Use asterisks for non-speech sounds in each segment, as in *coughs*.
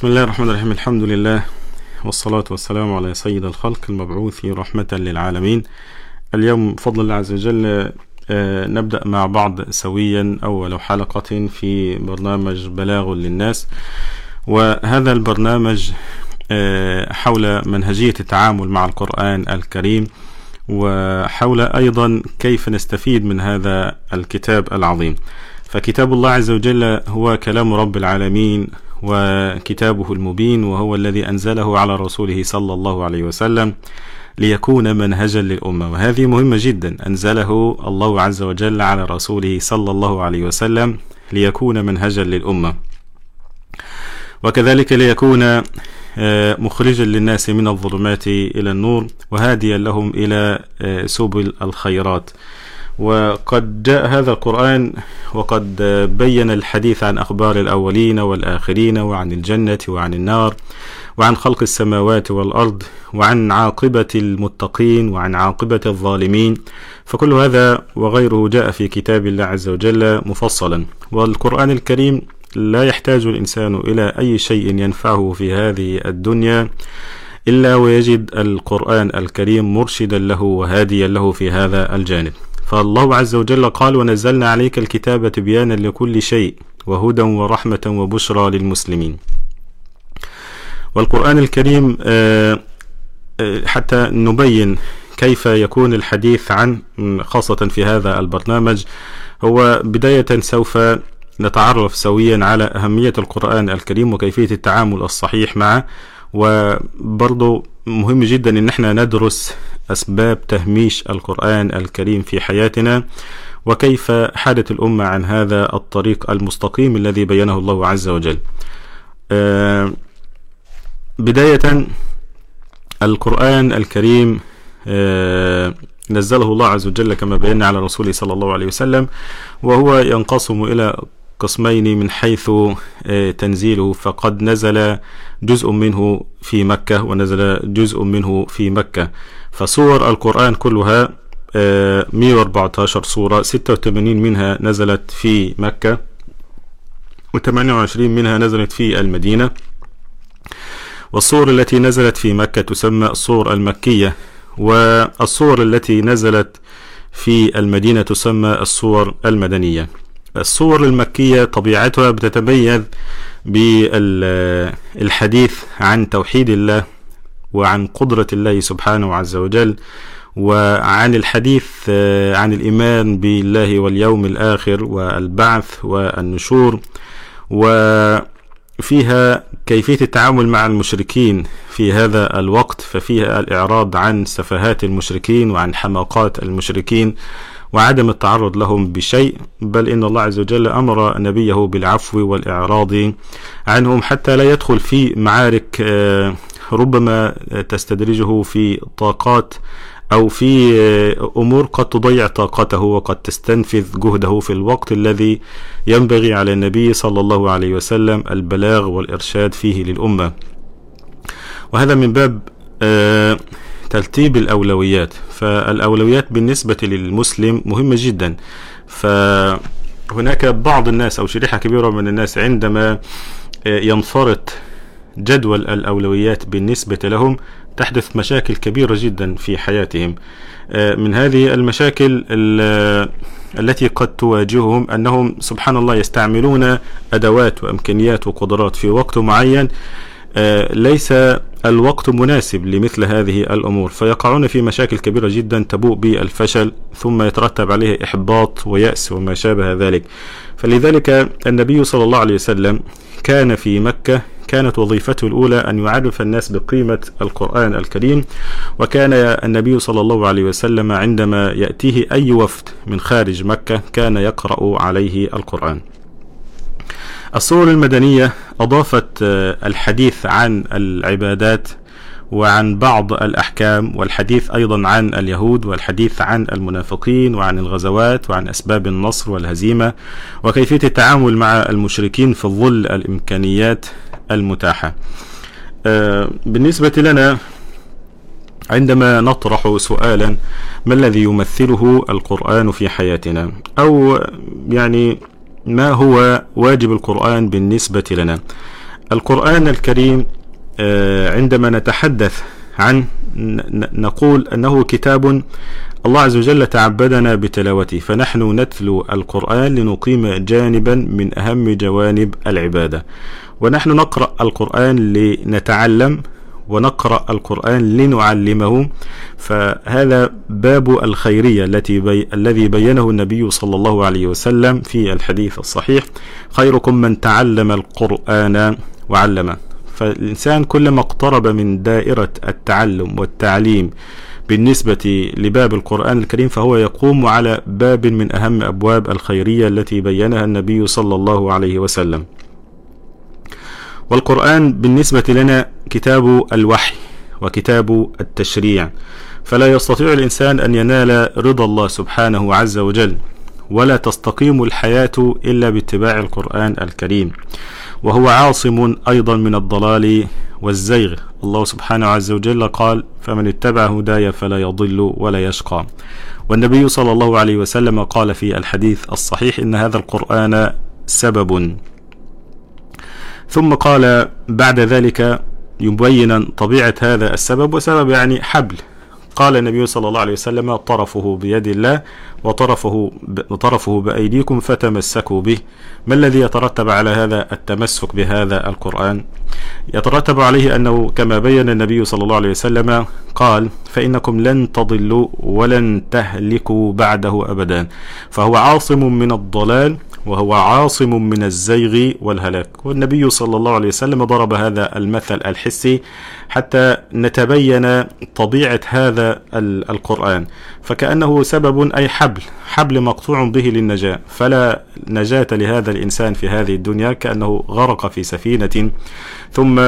بسم الله الرحمن الرحيم الحمد لله والصلاة والسلام على سيد الخلق المبعوث رحمة للعالمين اليوم بفضل الله عز وجل نبدأ مع بعض سويا أول حلقة في برنامج بلاغ للناس وهذا البرنامج حول منهجية التعامل مع القرآن الكريم وحول أيضا كيف نستفيد من هذا الكتاب العظيم فكتاب الله عز وجل هو كلام رب العالمين وكتابه المبين وهو الذي أنزله على رسوله صلى الله عليه وسلم ليكون منهجا للأمة. وهذه مهمة جدا. أنزله الله عز وجل على رسوله صلى الله عليه وسلم ليكون منهجا للأمة. وكذلك ليكون آه، مخرجا للناس من الظلمات إلى النور وهاديا لهم إلى آه، سبل الخيرات. وقد جاء هذا القرآن وقد بين الحديث عن أخبار الأولين والآخرين وعن الجنة وعن النار وعن خلق السماوات والأرض وعن عاقبة المتقين وعن عاقبة الظالمين. فكل هذا وغيره جاء في كتاب الله عز وجل مفصلا. والقرآن الكريم لا يحتاج الإنسان إلى أي شيء ينفعه في هذه الدنيا إلا ويجد القرآن الكريم مرشدا له وهاديا له في هذا الجانب. فالله عز وجل قال ونزلنا عليك الكتاب تبيانا لكل شيء وهدى ورحمة وبشرى للمسلمين. والقرآن الكريم آه، آه، حتى نبين كيف يكون الحديث عن خاصة في هذا البرنامج. هو بداية سوف نتعرف سويا على أهمية القرآن الكريم وكيفية التعامل الصحيح معه. وبرضه مهم جدا إن إحنا ندرس أسباب تهميش القرآن الكريم في حياتنا وكيف حادت الأمة عن هذا الطريق المستقيم الذي بينه الله عز وجل. آه، بداية القرآن الكريم آه، نزله الله عز وجل كما بينا على رسوله صلى الله عليه وسلم وهو ينقسم إلى قسمين من حيث آه، تنزيله. فقد نزل جزء منه في مكة ونزل جزء منه في مكة. فصور القرآن كلها 114 صورة 86 منها نزلت في مكة و28 منها نزلت في المدينة. والصور التي نزلت في مكة تسمى الصور المكية والصور التي نزلت في المدينة تسمى الصور المدنية. الصور المكية طبيعتها بتتميز بالحديث عن توحيد الله وعن قدرة الله سبحانه عز وجل وعن الحديث آه، عن الإيمان بالله واليوم الآخر والبعث والنشور وفيها كيفية التعامل مع المشركين في هذا الوقت ففيها الإعراض عن سفهات المشركين وعن حماقات المشركين وعدم التعرض لهم بشيء بل إن الله عز وجل أمر نبيه بالعفو والإعراض عنهم حتى لا يدخل في معارك آه، ربما تستدرجه في طاقات أو في أمور قد تضيع طاقته وقد تستنفذ جهده في الوقت الذي ينبغي على النبي صلى الله عليه وسلم البلاغ والإرشاد فيه للأمة. وهذا من باب آه، ترتيب الأولويات. فالأولويات بالنسبة للمسلم مهمة جدا. فهناك بعض الناس أو شريحة كبيرة من الناس عندما آه، ينفرط جدول الأولويات بالنسبة لهم تحدث مشاكل كبيرة جدا في حياتهم. آه، من هذه المشاكل التي قد تواجههم أنهم سبحان الله يستعملون أدوات وإمكانيات وقدرات في وقت معين. آه، ليس الوقت مناسب لمثل هذه الأمور فيقعون في مشاكل كبيرة جدا تبوء بالفشل ثم يترتب عليه إحباط ويأس وما شابه ذلك. فلذلك النبي صلى الله عليه وسلم كان في مكة كانت وظيفته الأولى أن يعرف الناس بقيمة القرآن الكريم وكان النبي صلى الله عليه وسلم عندما يأتيه أي وفد من خارج مكة كان يقرأ عليه القرآن. الصور المدنية أضافت آه، الحديث عن العبادات وعن بعض الأحكام والحديث أيضا عن اليهود والحديث عن المنافقين وعن الغزوات وعن أسباب النصر والهزيمة وكيفية التعامل مع المشركين في ظل الإمكانيات المتاحة. آه، بالنسبة لنا عندما نطرح سؤالا ما الذي يمثله القرآن في حياتنا؟ أو يعني ما هو واجب القرآن بالنسبة لنا؟ القرآن الكريم آه، عندما نتحدث عن نقول أنه كتاب الله عز وجل تعبدنا بتلاوته فنحن نتلو القرآن لنقيم جانبا من أهم جوانب العبادة. ونحن نقرأ القرآن لنتعلم ونقرأ القرآن لنعلمه. فهذا باب الخيرية التي بي الذي بينه النبي صلى الله عليه وسلم في الحديث الصحيح خيركم من تعلم القرآن وعلمه. فالإنسان كلما اقترب من دائرة التعلم والتعليم بالنسبة لباب القرآن الكريم فهو يقوم على باب من أهم أبواب الخيرية التي بينها النبي صلى الله عليه وسلم. والقرآن بالنسبة لنا كتاب الوحي وكتاب التشريع فلا يستطيع الإنسان أن ينال رضا الله سبحانه عز وجل ولا تستقيم الحياة إلا باتباع القرآن الكريم. وهو عاصم أيضا من الضلال والزيغ. الله سبحانه عز وجل قال فمن اتبع هداي فلا يضل ولا يشقى. والنبي صلى الله عليه وسلم قال في الحديث الصحيح إن هذا القرآن سبب. ثم قال بعد ذلك يبين طبيعة هذا السبب وسبب يعني حبل. قال النبي صلى الله عليه وسلم طرفه بيد الله وطرفه طرفه بأيديكم فتمسكوا به. ما الذي يترتب على هذا التمسك بهذا القرآن؟ يترتب عليه أنه كما بين النبي صلى الله عليه وسلم قال فإنكم لن تضلوا ولن تهلكوا بعده أبدا. فهو عاصم من الضلال وهو عاصم من الزيغ والهلاك. والنبي صلى الله عليه وسلم ضرب هذا المثل الحسي حتى نتبين طبيعة هذا القرآن. فكأنه سبب أي حبل حبل مقطوع به للنجاة. فلا نجاة لهذا الإنسان في هذه الدنيا كأنه غرق في سفينة. ثم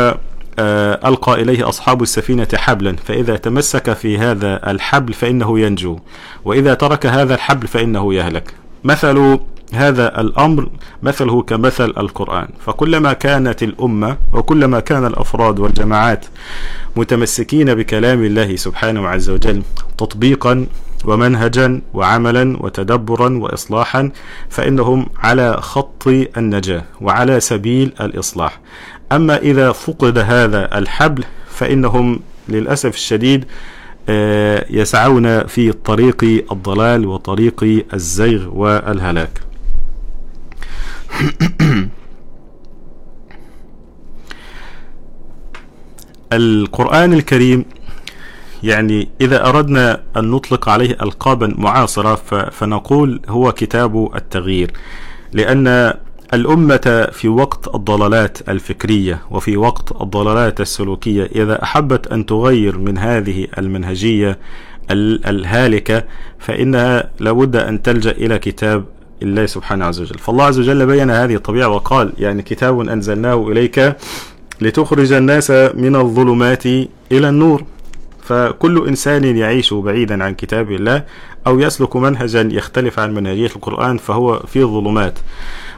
ألقى إليه أصحاب السفينة حبلا فإذا تمسك في هذا الحبل فإنه ينجو وإذا ترك هذا الحبل فإنه يهلك. مثل هذا الأمر مثله كمثل القرآن. فكلما كانت الأمة وكلما كان الأفراد والجماعات متمسكين بكلام الله سبحانه عز وجل تطبيقا ومنهجا وعملا وتدبرا وإصلاحا فإنهم على خط النجاة وعلى سبيل الإصلاح. أما إذا فقد هذا الحبل فإنهم للأسف الشديد آه، يسعون في طريق الضلال وطريق الزيغ والهلاك. *coughs* القرآن الكريم يعني إذا أردنا أن نطلق عليه ألقابا معاصرة فنقول هو كتاب التغيير لأن الأمة في وقت الضلالات الفكرية وفي وقت الضلالات السلوكية إذا أحبت أن تغير من هذه المنهجية الهالكة فإنها لابد أن تلجأ إلى كتاب الله سبحانه عز وجل. فالله عز وجل بين هذه الطبيعة وقال يعني كتاب أنزلناه إليك لتخرج الناس من الظلمات إلى النور. فكل إنسان يعيش بعيدا عن كتاب الله أو يسلك منهجا يختلف عن منهجية القرآن فهو في ظلمات.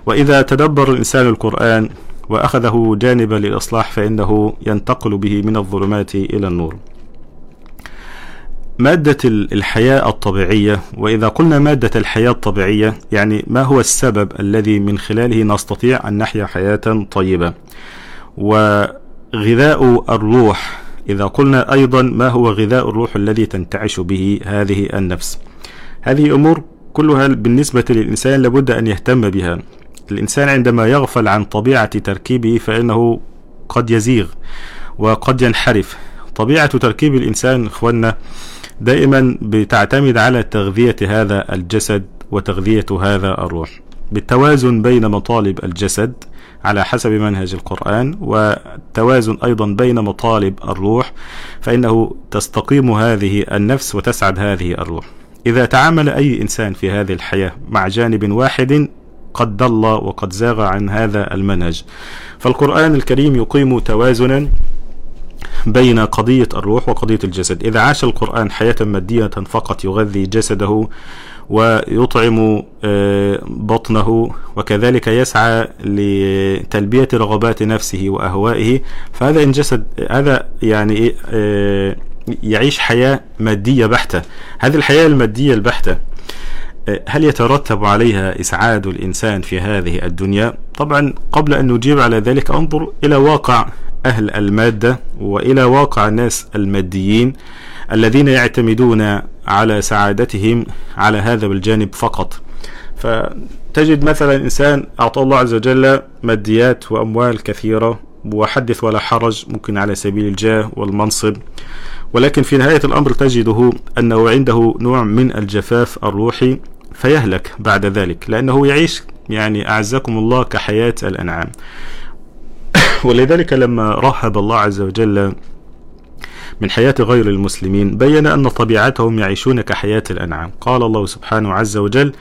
وإذا تدبر الإنسان القرآن وأخذه جانبا للإصلاح فإنه ينتقل به من الظلمات إلى النور. مادة الحياة الطبيعية وإذا قلنا مادة الحياة الطبيعية يعني ما هو السبب الذي من خلاله نستطيع أن نحيا حياة طيبة؟ وغذاء الروح إذا قلنا أيضا ما هو غذاء الروح الذي تنتعش به هذه النفس؟ هذه أمور كلها بالنسبة للإنسان لابد أن يهتم بها. الإنسان عندما يغفل عن طبيعة تركيبه فإنه قد يزيغ وقد ينحرف. طبيعة تركيب الإنسان إخواننا دائما بتعتمد على تغذية هذا الجسد وتغذية هذا الروح. بالتوازن بين مطالب الجسد على حسب منهج القرآن والتوازن أيضا بين مطالب الروح فإنه تستقيم هذه النفس وتسعد هذه الروح. إذا تعامل أي إنسان في هذه الحياة مع جانب واحد قد ضل وقد زاغ عن هذا المنهج. فالقرآن الكريم يقيم توازنا بين قضية الروح وقضية الجسد. إذا عاش القرآن حياة مادية فقط يغذي جسده ويطعم آه، بطنه وكذلك يسعى لتلبية رغبات نفسه وأهوائه فهذا إن جسد هذا يعني آه، يعيش حياة مادية بحتة. هذه الحياة المادية البحتة هل يترتب عليها إسعاد الإنسان في هذه الدنيا؟ طبعا قبل أن نجيب على ذلك أنظر إلى واقع أهل المادة وإلى واقع الناس الماديين الذين يعتمدون على سعادتهم على هذا الجانب فقط فتجد مثلا إنسان أعطى الله عز وجل ماديات وأموال كثيرة وحدث ولا حرج ممكن على سبيل الجاه والمنصب ولكن في نهاية الأمر تجده أنه عنده نوع من الجفاف الروحي فيهلك بعد ذلك لأنه يعيش يعني أعزكم الله كحياة الأنعام. *coughs* ولذلك لما رحب الله عز وجل من حياة غير المسلمين بين أن طبيعتهم يعيشون كحياة الأنعام. قال الله سبحانه عز وجل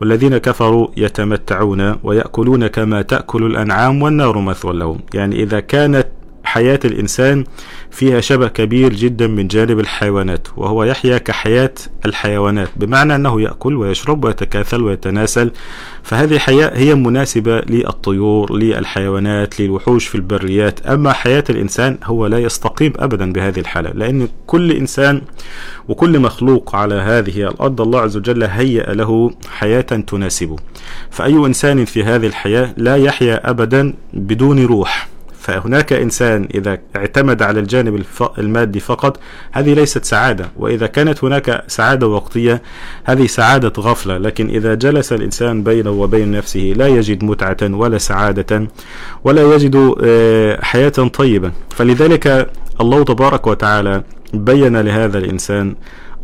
والذين كفروا يتمتعون ويأكلون كما تأكل الأنعام والنار مثوى لهم. يعني إذا كانت حياة الإنسان فيها شبه كبير جدا من جانب الحيوانات وهو يحيا كحياة الحيوانات بمعنى أنه يأكل ويشرب ويتكاثل ويتناسل. فهذه حياة هي مناسبة للطيور للحيوانات للوحوش في البريات. أما حياة الإنسان هو لا يستقيم أبدا بهذه الحالة لأن كل إنسان وكل مخلوق على هذه الأرض الله عز وجل هيأ له حياة تناسبه. فأي إنسان في هذه الحياة لا يحيا أبدا بدون روح. فهناك إنسان إذا اعتمد على الجانب المادي فقط هذه ليست سعادة. وإذا كانت هناك سعادة وقتية هذه سعادة غفلة. لكن إذا جلس الإنسان بينه وبين نفسه لا يجد متعة ولا سعادة ولا يجد آه، حياة طيبة. فلذلك الله تبارك وتعالى بين لهذا الإنسان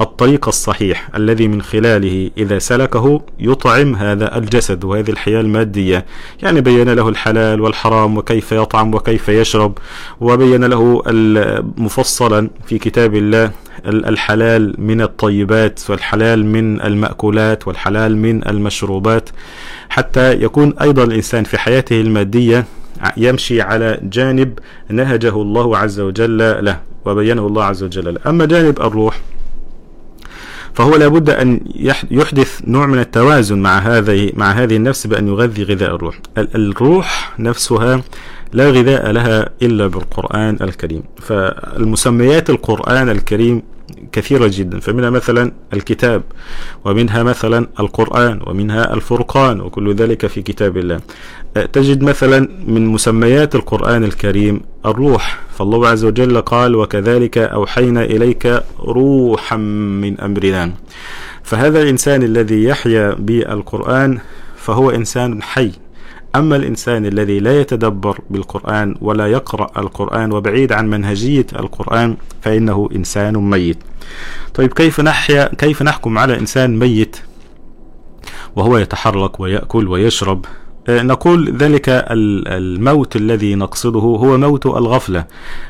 الطريق الصحيح الذي من خلاله إذا سلكه يطعم هذا الجسد وهذه الحياة المادية. يعني بين له الحلال والحرام وكيف يطعم وكيف يشرب وبين له مفصلا في كتاب الله الحلال من الطيبات والحلال من المأكولات والحلال من المشروبات. حتى يكون أيضا الإنسان في حياته المادية يمشي على جانب نهجه الله عز وجل له وبينه الله عز وجل له. أما جانب الروح فهو لابد أن يحدث نوع من التوازن مع هذه مع هذه النفس بأن يغذي غذاء الروح. الروح نفسها لا غذاء لها إلا بالقرآن الكريم. فالمسميات القرآن الكريم كثيرة جدا. فمنها مثلا الكتاب ومنها مثلا القرآن ومنها الفرقان وكل ذلك في كتاب الله. تجد مثلا من مسميات القرآن الكريم الروح. فالله عز وجل قال وكذلك أوحينا إليك روحا من أمرنا. فهذا الإنسان الذي يحيا بالقرآن فهو إنسان حي. أما الإنسان الذي لا يتدبر بالقرآن ولا يقرأ القرآن وبعيد عن منهجية القرآن فإنه إنسان ميت. طيب كيف نحيا كيف نحكم على إنسان ميت؟ وهو يتحرك ويأكل ويشرب. آه، نقول ذلك الموت الذي نقصده هو موت الغفلة.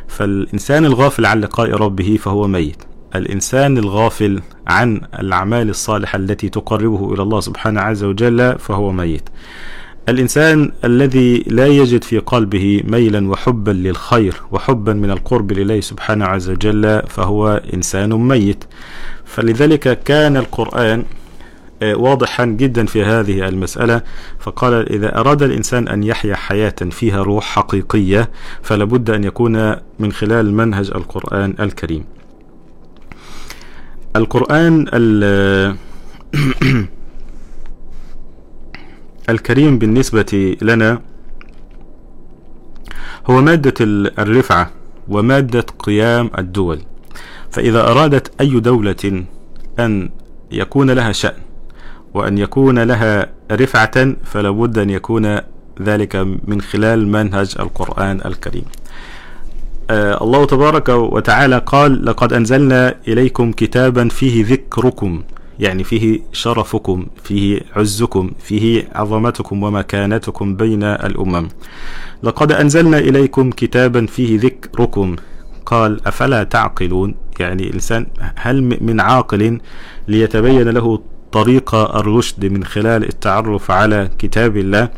فالإنسان الغافل عن لقاء ربه فهو ميت. الإنسان الغافل عن الأعمال الصالحة التي تقربه إلى الله سبحانه عز وجل فهو ميت. الإنسان الذي لا يجد في قلبه ميلا وحبا للخير وحبا من القرب لله سبحانه عز وجل فهو إنسان ميت. فلذلك كان القرآن آه، واضحا جدا في هذه المسألة فقال إذا أراد الإنسان أن يحيا حياة فيها روح حقيقية فلابد أن يكون من خلال منهج القرآن الكريم. القرآن *clears throat* الكريم بالنسبة لنا هو مادة الرفعة ومادة قيام الدول. فإذا أرادت أي دولة أن يكون لها شأن وأن يكون لها رفعة فلا بد أن يكون ذلك من خلال منهج القرآن الكريم. آه الله تبارك وتعالى قال لقد أنزلنا إليكم كتابا فيه ذكركم يعني فيه شرفكم فيه عزكم فيه عظمتكم ومكانتكم بين الأمم. لقد أنزلنا إليكم كتابا فيه ذكركم. قال أفلا تعقلون؟ يعني الإنسان هل من عاقل ليتبين له طريق الرشد من خلال التعرف على كتاب الله.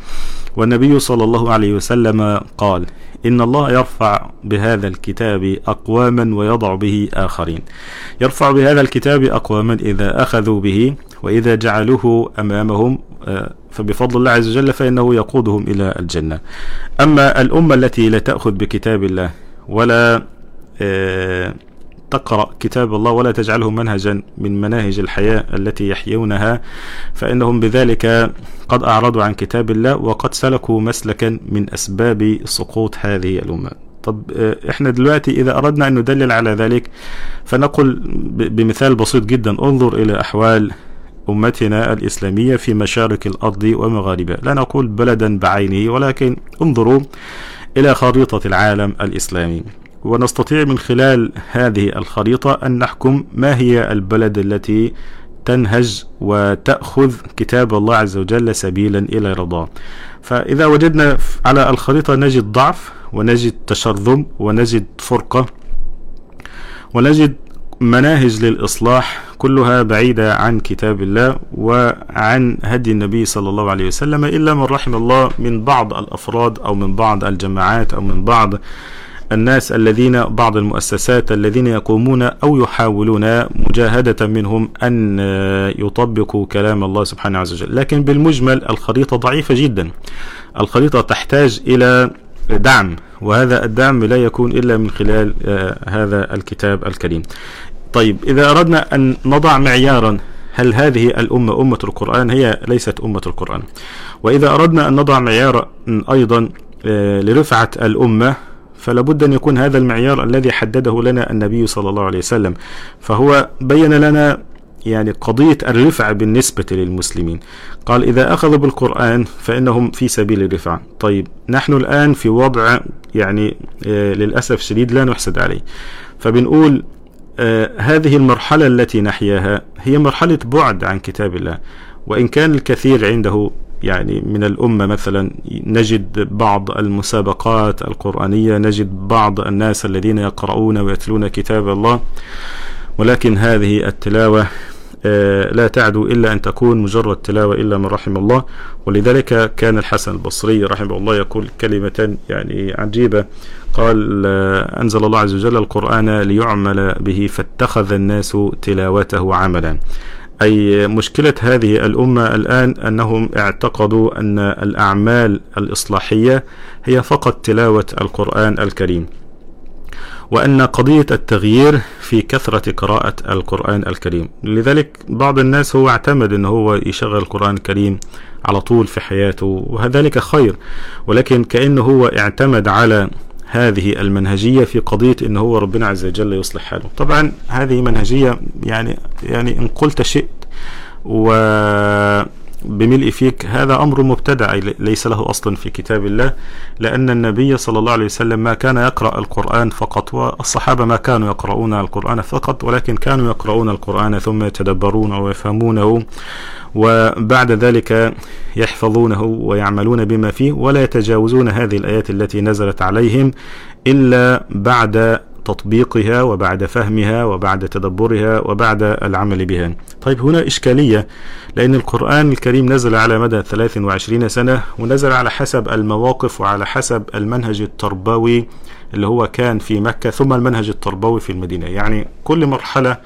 والنبي صلى الله عليه وسلم قال إن الله يرفع بهذا الكتاب أقواما ويضع به آخرين. يرفع بهذا الكتاب أقواما إذا أخذوا به وإذا جعلوه أمامهم آه، فبفضل الله عز وجل فإنه يقودهم إلى الجنة. أما الأمة التي لا تأخذ بكتاب الله ولا آه، تقرأ كتاب الله ولا تجعله منهجا من مناهج الحياة التي يحيونها فإنهم بذلك قد أعرضوا عن كتاب الله وقد سلكوا مسلكا من أسباب سقوط هذه الأمة. طب إحنا دلوقتي إذا أردنا أن ندلل على ذلك فنقول بمثال بسيط جدا. انظر إلى أحوال أمتنا الإسلامية في مشارق الأرض ومغاربها. لا نقول بلدا بعينه ولكن انظروا إلى خريطة العالم الإسلامي. ونستطيع من خلال هذه الخريطة أن نحكم ما هي البلد التي تنهج وتأخذ كتاب الله عز وجل سبيلا إلى رضاه. فإذا وجدنا على الخريطة نجد ضعف ونجد تشرذم ونجد فرقة ونجد مناهج للإصلاح كلها بعيدة عن كتاب الله وعن هدي النبي صلى الله عليه وسلم إلا من رحم الله من بعض الأفراد أو من بعض الجماعات أو من بعض الناس الذين بعض المؤسسات الذين يقومون أو يحاولون مجاهدة منهم أن يطبقوا كلام الله سبحانه عز وجل. لكن بالمجمل الخريطة ضعيفة جدا. الخريطة تحتاج إلى دعم وهذا الدعم لا يكون إلا من خلال هذا الكتاب الكريم. طيب إذا أردنا أن نضع معيارا هل هذه الأمة أمة القرآن؟ هي ليست أمة القرآن. وإذا أردنا أن نضع معيارا أيضا لرفعة الأمة فلا بد أن يكون هذا المعيار الذي حدده لنا النبي صلى الله عليه وسلم. فهو بين لنا يعني قضية الرفع بالنسبة للمسلمين. قال إذا أخذوا بالقرآن فإنهم في سبيل الرفع. طيب نحن الآن في وضع يعني آه للأسف شديد لا نحسد عليه. فبنقول آه هذه المرحلة التي نحياها هي مرحلة بعد عن كتاب الله. وإن كان الكثير عنده يعني من الأمة مثلا نجد بعض المسابقات القرآنية نجد بعض الناس الذين يقرؤون ويتلون كتاب الله ولكن هذه التلاوة لا تعدو إلا أن تكون مجرد تلاوة إلا من رحم الله. ولذلك كان الحسن البصري رحمه الله يقول كلمة يعني عجيبة. قال أنزل الله عز وجل القرآن ليعمل به فاتخذ الناس تلاوته عملا. أي مشكلة هذه الأمة الآن أنهم اعتقدوا أن الأعمال الإصلاحية هي فقط تلاوة القرآن الكريم وأن قضية التغيير في كثرة قراءة القرآن الكريم. لذلك بعض الناس هو اعتمد أنه هو يشغل القرآن الكريم على طول في حياته وذلك خير ولكن كأنه هو اعتمد على هذه المنهجية في قضية أنه هو ربنا عز وجل يصلح حاله. طبعا هذه منهجية يعني يعني إن قلت شئت و بملء فيك هذا أمر مبتدع ليس له أصل في كتاب الله لأن النبي صلى الله عليه وسلم ما كان يقرأ القرآن فقط والصحابة ما كانوا يقرؤون القرآن فقط ولكن كانوا يقرؤون القرآن ثم يتدبرونه ويفهمونه وبعد ذلك يحفظونه ويعملون بما فيه ولا يتجاوزون هذه الآيات التي نزلت عليهم إلا بعد تطبيقها وبعد فهمها وبعد تدبرها وبعد العمل بها. طيب هنا إشكالية لأن القرآن الكريم نزل على مدى 23 سنة ونزل على حسب المواقف وعلى حسب المنهج التربوي اللي هو كان في مكة ثم المنهج التربوي في المدينة. يعني كل مرحلة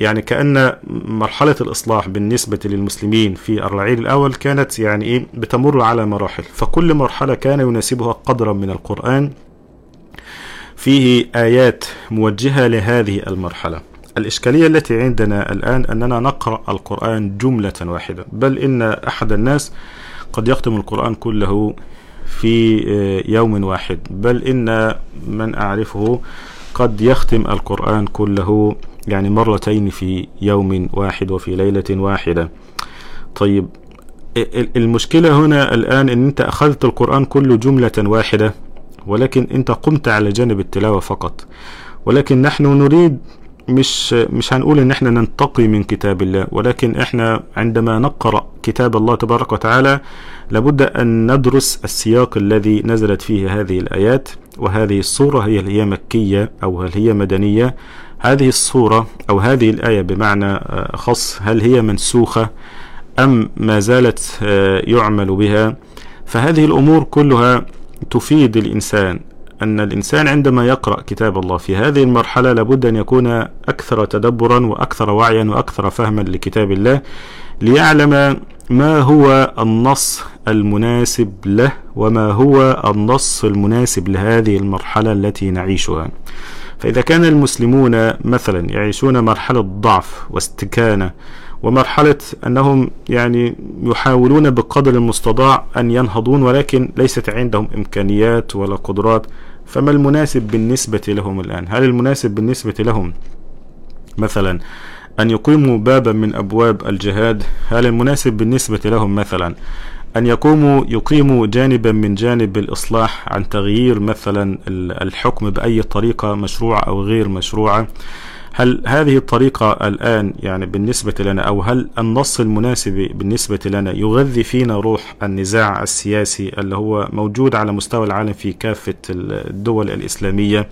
يعني كأن مرحلة الإصلاح بالنسبة للمسلمين في الرعيل الأول كانت يعني إيه بتمر على مراحل. فكل مرحلة كان يناسبها قدرا من القرآن فيه آيات موجهة لهذه المرحلة. الإشكالية التي عندنا الآن أننا نقرأ القرآن جملة واحدة بل إن أحد الناس قد يختم القرآن كله في يوم واحد بل إن من أعرفه قد يختم القرآن كله يعني مرتين في يوم واحد وفي ليلة واحدة. طيب المشكلة هنا الآن أن أنت أخذت القرآن كله جملة واحدة ولكن أنت قمت على جانب التلاوة فقط. ولكن نحن نريد مش مش هنقول ان إحنا ننتقي من كتاب الله ولكن إحنا عندما نقرأ كتاب الله تبارك وتعالى لابد أن ندرس السياق الذي نزلت فيه هذه الآيات وهذه الصورة هي هي مكية أو هل هي مدنية. هذه الصورة أو هذه الآية بمعنى خاص هل هي منسوخة أم ما زالت يعمل بها؟ فهذه الأمور كلها تفيد الإنسان أن الإنسان عندما يقرأ كتاب الله في هذه المرحلة لابد أن يكون أكثر تدبرا وأكثر وعيا وأكثر فهما لكتاب الله ليعلم ما هو النص المناسب له وما هو النص المناسب لهذه المرحلة التي نعيشها. فإذا كان المسلمون مثلا يعيشون مرحلة ضعف واستكانة ومرحلة أنهم يعني يحاولون بقدر المستطاع أن ينهضون ولكن ليست عندهم إمكانيات ولا قدرات. فما المناسب بالنسبة لهم الآن؟ هل المناسب بالنسبة لهم مثلا أن يقيموا بابا من أبواب الجهاد؟ هل المناسب بالنسبة لهم مثلا أن يقوموا يقيموا جانبا من جانب الإصلاح عن تغيير مثلا الحكم بأي طريقة مشروعة أو غير مشروعة؟ هل هذه الطريقة الآن يعني بالنسبة لنا أو هل النص المناسب بالنسبة لنا يغذي فينا روح النزاع السياسي اللي هو موجود على مستوى العالم في كافة الدول الإسلامية؟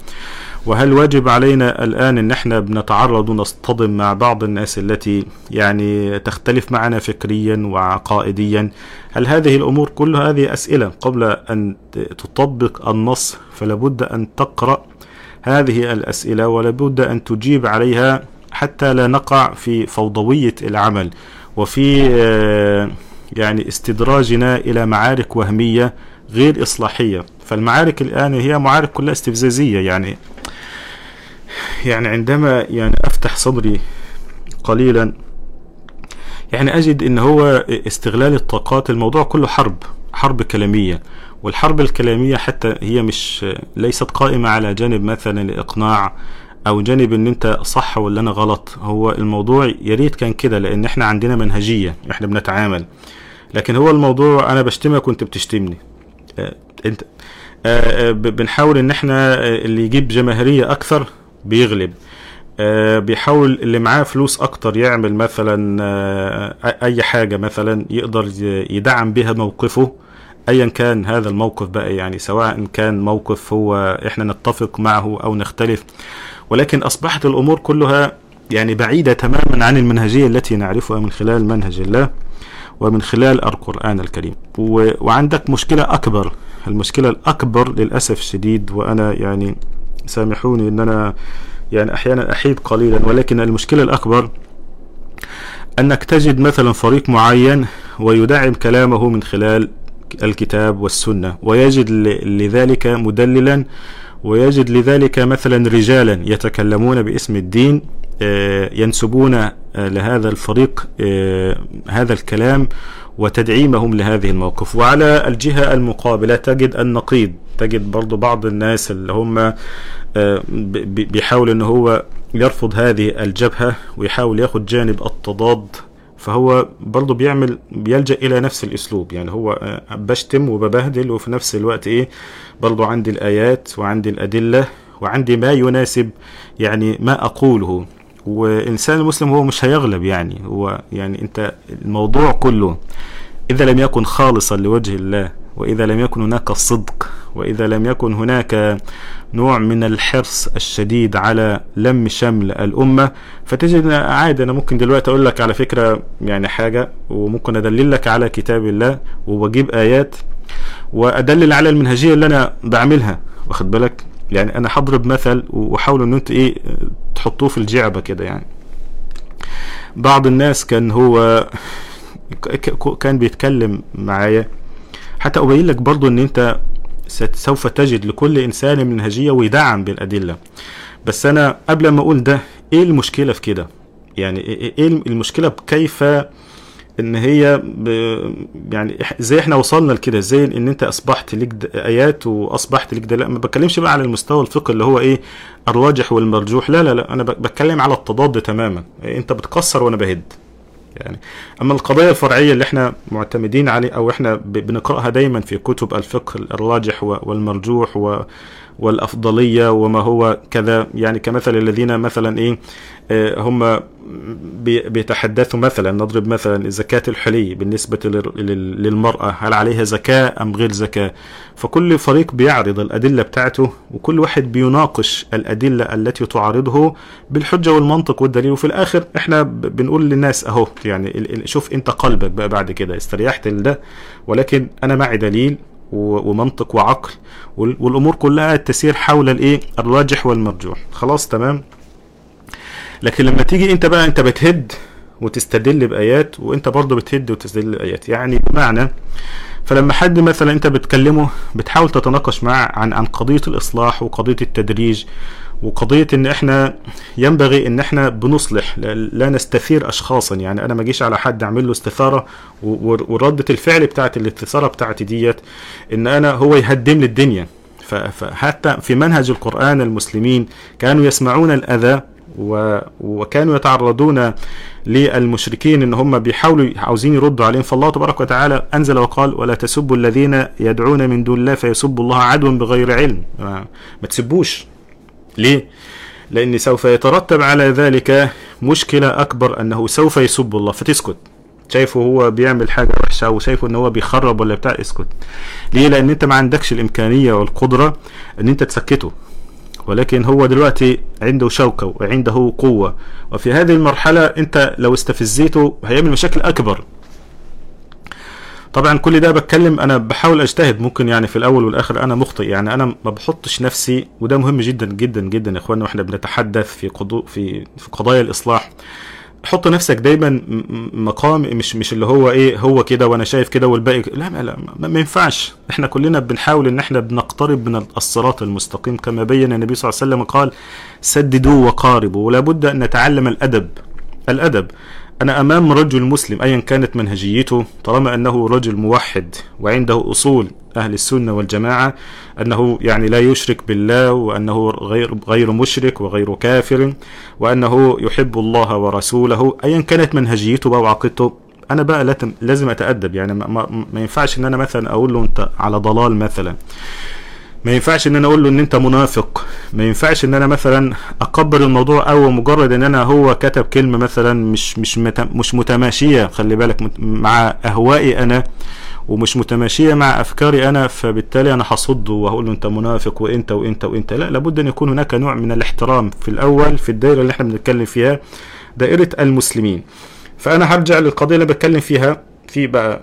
وهل واجب علينا الآن أن إحنا بنتعرض ونصطدم مع بعض الناس التي يعني تختلف معنا فكريا وعقائديا؟ هل هذه الأمور كل هذه أسئلة قبل أن تطبق النص فلابد أن تقرأ هذه الأسئلة ولابد أن تجيب عليها حتى لا نقع في فوضوية العمل وفي آه، يعني استدراجنا إلى معارك وهمية غير إصلاحية. فالمعارك الآن هي معارك كلها استفزازية يعني يعني عندما يعني أفتح صدري قليلا يعني أجد إن هو استغلال الطاقات الموضوع كله حرب حرب كلامية. والحرب الكلامية حتى هي مش ليست قائمة على جانب مثلا الإقناع أو جانب إن أنت صح ولا أنا غلط. هو الموضوع يا ريت كان كده لأن إحنا عندنا منهجية إحنا بنتعامل. لكن هو الموضوع أنا بشتمك وأنت بتشتمني. آه أنت آه, آه، بنحاول إن إحنا اللي يجيب جماهيرية أكثر بيغلب. بيحاول اللي معاه فلوس أكتر يعمل مثلا أي حاجة مثلا يقدر يدعم بها موقفه. ايا كان هذا الموقف بقى يعني سواء كان موقف هو إحنا نتفق معه أو نختلف. ولكن أصبحت الأمور كلها يعني بعيدة تماما عن المنهجية التي نعرفها من خلال منهج الله ومن خلال القرآن الكريم. وعندك مشكلة أكبر المشكلة الأكبر للأسف الشديد وأنا يعني سامحوني أن أنا يعني أحيانا أحيد قليلا ولكن المشكلة الأكبر أنك تجد مثلا فريق معين ويدعم كلامه من خلال الكتاب والسنة. ويجد لذلك مدللا ويجد لذلك مثلا رجالا يتكلمون باسم الدين آه، ينسبون آه، لهذا الفريق آه، هذا الكلام وتدعيمهم لهذه الموقف. وعلى الجهة المقابلة تجد النقيض تجد برضو بعض الناس اللي هم بيحاول ان هو يرفض هذه الجبهة ويحاول ياخد جانب التضاد فهو برضه بيعمل بيلجأ إلى نفس الأسلوب. يعني هو آه، بشتم وببهدل وفي نفس الوقت إيه برضه عندي الآيات وعندي الأدلة وعندي ما يناسب يعني ما أقوله. وإنسان المسلم هو مش هيغلب يعني هو يعني أنت الموضوع كله إذا لم يكن خالصا لوجه الله وإذا لم يكن هناك صدق وإذا لم يكن هناك نوع من الحرص الشديد على لم شمل الأمة فتجد عادي. أنا ممكن دلوقتي أقول لك على فكرة يعني حاجة وممكن أدلل لك على كتاب الله وبجيب آيات وأدلل على المنهجية اللي أنا بعملها. واخد بالك؟ يعني أنا هضرب مثل وحاول إن أنت إيه تحطوه في الجعبة كده يعني. بعض الناس كان هو كان بيتكلم معايا حتى أبين لك برضو أن أنت سوف تجد لكل إنسان منهجية ويدعم بالأدلة. بس أنا قبل ما أقول ده إيه المشكلة في كده؟ يعني إيه المشكلة كيف إن هي. يعني زي إحنا وصلنا لكده؟ إزاي إن أنت أصبحت ليك آيات وأصبحت ليك لا ما بتكلمش بقى على المستوى الفقهي اللي هو إيه الراجح والمرجوح. لا لا لا أنا بتكلم على التضاد تماما. أنت بتكسر وأنا بهد. يعني. أما القضايا الفرعية اللي إحنا معتمدين عليه أو إحنا بنقرأها دايما في كتب الفقه الراجح والمرجوح والأفضلية وما هو كذا. يعني كمثل الذين مثلا إيه آه، هم بيتحدثوا مثلا نضرب مثلا زكاة الحلي بالنسبة للمرأة هل عليها زكاة أم غير زكاة؟ فكل فريق بيعرض الأدلة بتاعته وكل واحد بيناقش الأدلة التي تعارضه بالحجة والمنطق والدليل. وفي الآخر إحنا بنقول للناس أهو يعني شوف أنت قلبك بقى بعد كده استريحت لده ولكن أنا معي دليل ومنطق وعقل. والأمور كلها تسير حول الإيه؟ الراجح والمرجوح. خلاص تمام؟ لكن لما تيجي أنت بقى أنت بتهد وتستدل بآيات وأنت برضه بتهد وتستدل بآيات. يعني بمعنى فلما حد مثلا أنت بتكلمه بتحاول تتناقش معه عن عن قضية الإصلاح وقضية التدريج وقضية إن إحنا ينبغي إن إحنا بنصلح لا- نستثير اشخاصا. يعني أنا ما اجيش على حد أعمل له استثارة و- و- وردة الفعل بتاعت الاستثارة بتاعتي ديت إن أنا هو يهدم لي الدنيا. فحتى في منهج القرآن المسلمين كانوا يسمعون الأذى و... وكانوا يتعرضون للمشركين إن هم بيحاولوا عاوزين يردوا عليهم. فالله تبارك وتعالى أنزل وقال ولا تسبوا الذين يدعون من دون الله فيسبوا الله عدوا بغير علم. ما, ما تسبوش. ليه؟ لأن سوف يترتب على ذلك مشكلة أكبر أنه سوف يسب الله فتسكت. شايفه هو بيعمل حاجة وحشة أو شايفه إن هو بيخرب ولا بتاع اسكت. ليه؟ لأن أنت ما عندكش الإمكانية والقدرة إن أنت تسكته. ولكن هو دلوقتي عنده شوكة وعنده قوة. وفي هذه المرحلة أنت لو استفزيته هيعمل مشاكل أكبر. طبعا كل ده بتكلم أنا بحاول أجتهد ممكن يعني في الأول والآخر أنا مخطئ يعني أنا ما بحطش نفسي وده مهم جدا جدا جدا يا اخوانا وإحنا بنتحدث في قضو في في قضايا الإصلاح. حط نفسك دايما مقام مش مش اللي هو إيه هو كده وأنا شايف كده والباقي لا لا, ما ينفعش. إحنا كلنا بنحاول إن إحنا بنقترب من الصراط المستقيم. كما بين النبي صلى الله عليه وسلم قال سددوا وقاربوا ولا بد أن نتعلم الأدب. الأدب أنا أمام رجل مسلم ايا كانت منهجيته طالما أنه رجل موحد وعنده أصول أهل السنة والجماعة أنه يعني لا يشرك بالله وأنه غير غير مشرك وغير كافر وأنه يحب الله ورسوله ايا كانت منهجيته بقى وعقيدته أنا بقى لازم أتأدب يعني ما, ما, ينفعش إن أنا مثلا أقول له أنت على ضلال مثلا. ما ينفعش إن أنا أقول له إن أنت منافق. ما ينفعش إن أنا مثلا أكبر الموضوع أو مجرد إن أنا هو كتب كلمة مثلا مش مش مش متماشية. خلي بالك مع أهوائي أنا ومش متماشية مع أفكاري أنا فبالتالي أنا هصده وهقول له أنت منافق وإنت وإنت وإنت. لا لابد أن يكون هناك نوع من الاحترام في الأول في الدائرة اللي إحنا بنتكلم فيها دائرة المسلمين. فأنا هرجع للقضية اللي بتكلم فيها. في بقى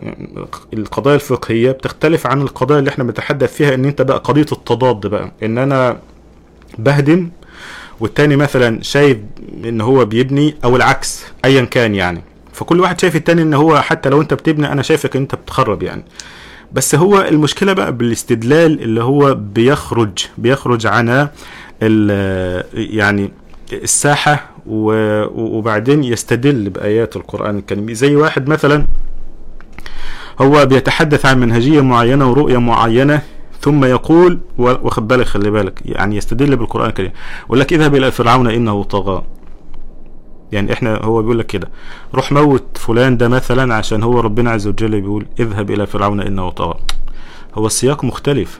القضايا الفقهية بتختلف عن القضايا اللي إحنا بنتحدث فيها ان انت بقى قضية التضاد بقى. ان أنا بهدم والتاني مثلا شايف ان هو بيبني أو العكس ايا كان يعني. فكل واحد شايف التاني ان هو حتى لو انت بتبني أنا شايفك ان انت بتخرب يعني. بس هو المشكلة بقى بالاستدلال اللي هو بيخرج بيخرج عن يعني الساحة وبعدين يستدل بآيات القرآن الكريم. زي واحد مثلا هو بيتحدث عن منهجية معينة ورؤية معينة ثم يقول واخد بالك خلي بالك يعني يستدل بالقرآن الكريم. يقول لك اذهب إلى فرعون إنه طغى. يعني إحنا هو بيقول لك كده. روح موت فلان ده مثلا عشان هو ربنا عز وجل بيقول اذهب إلى فرعون إنه طغى. هو السياق مختلف.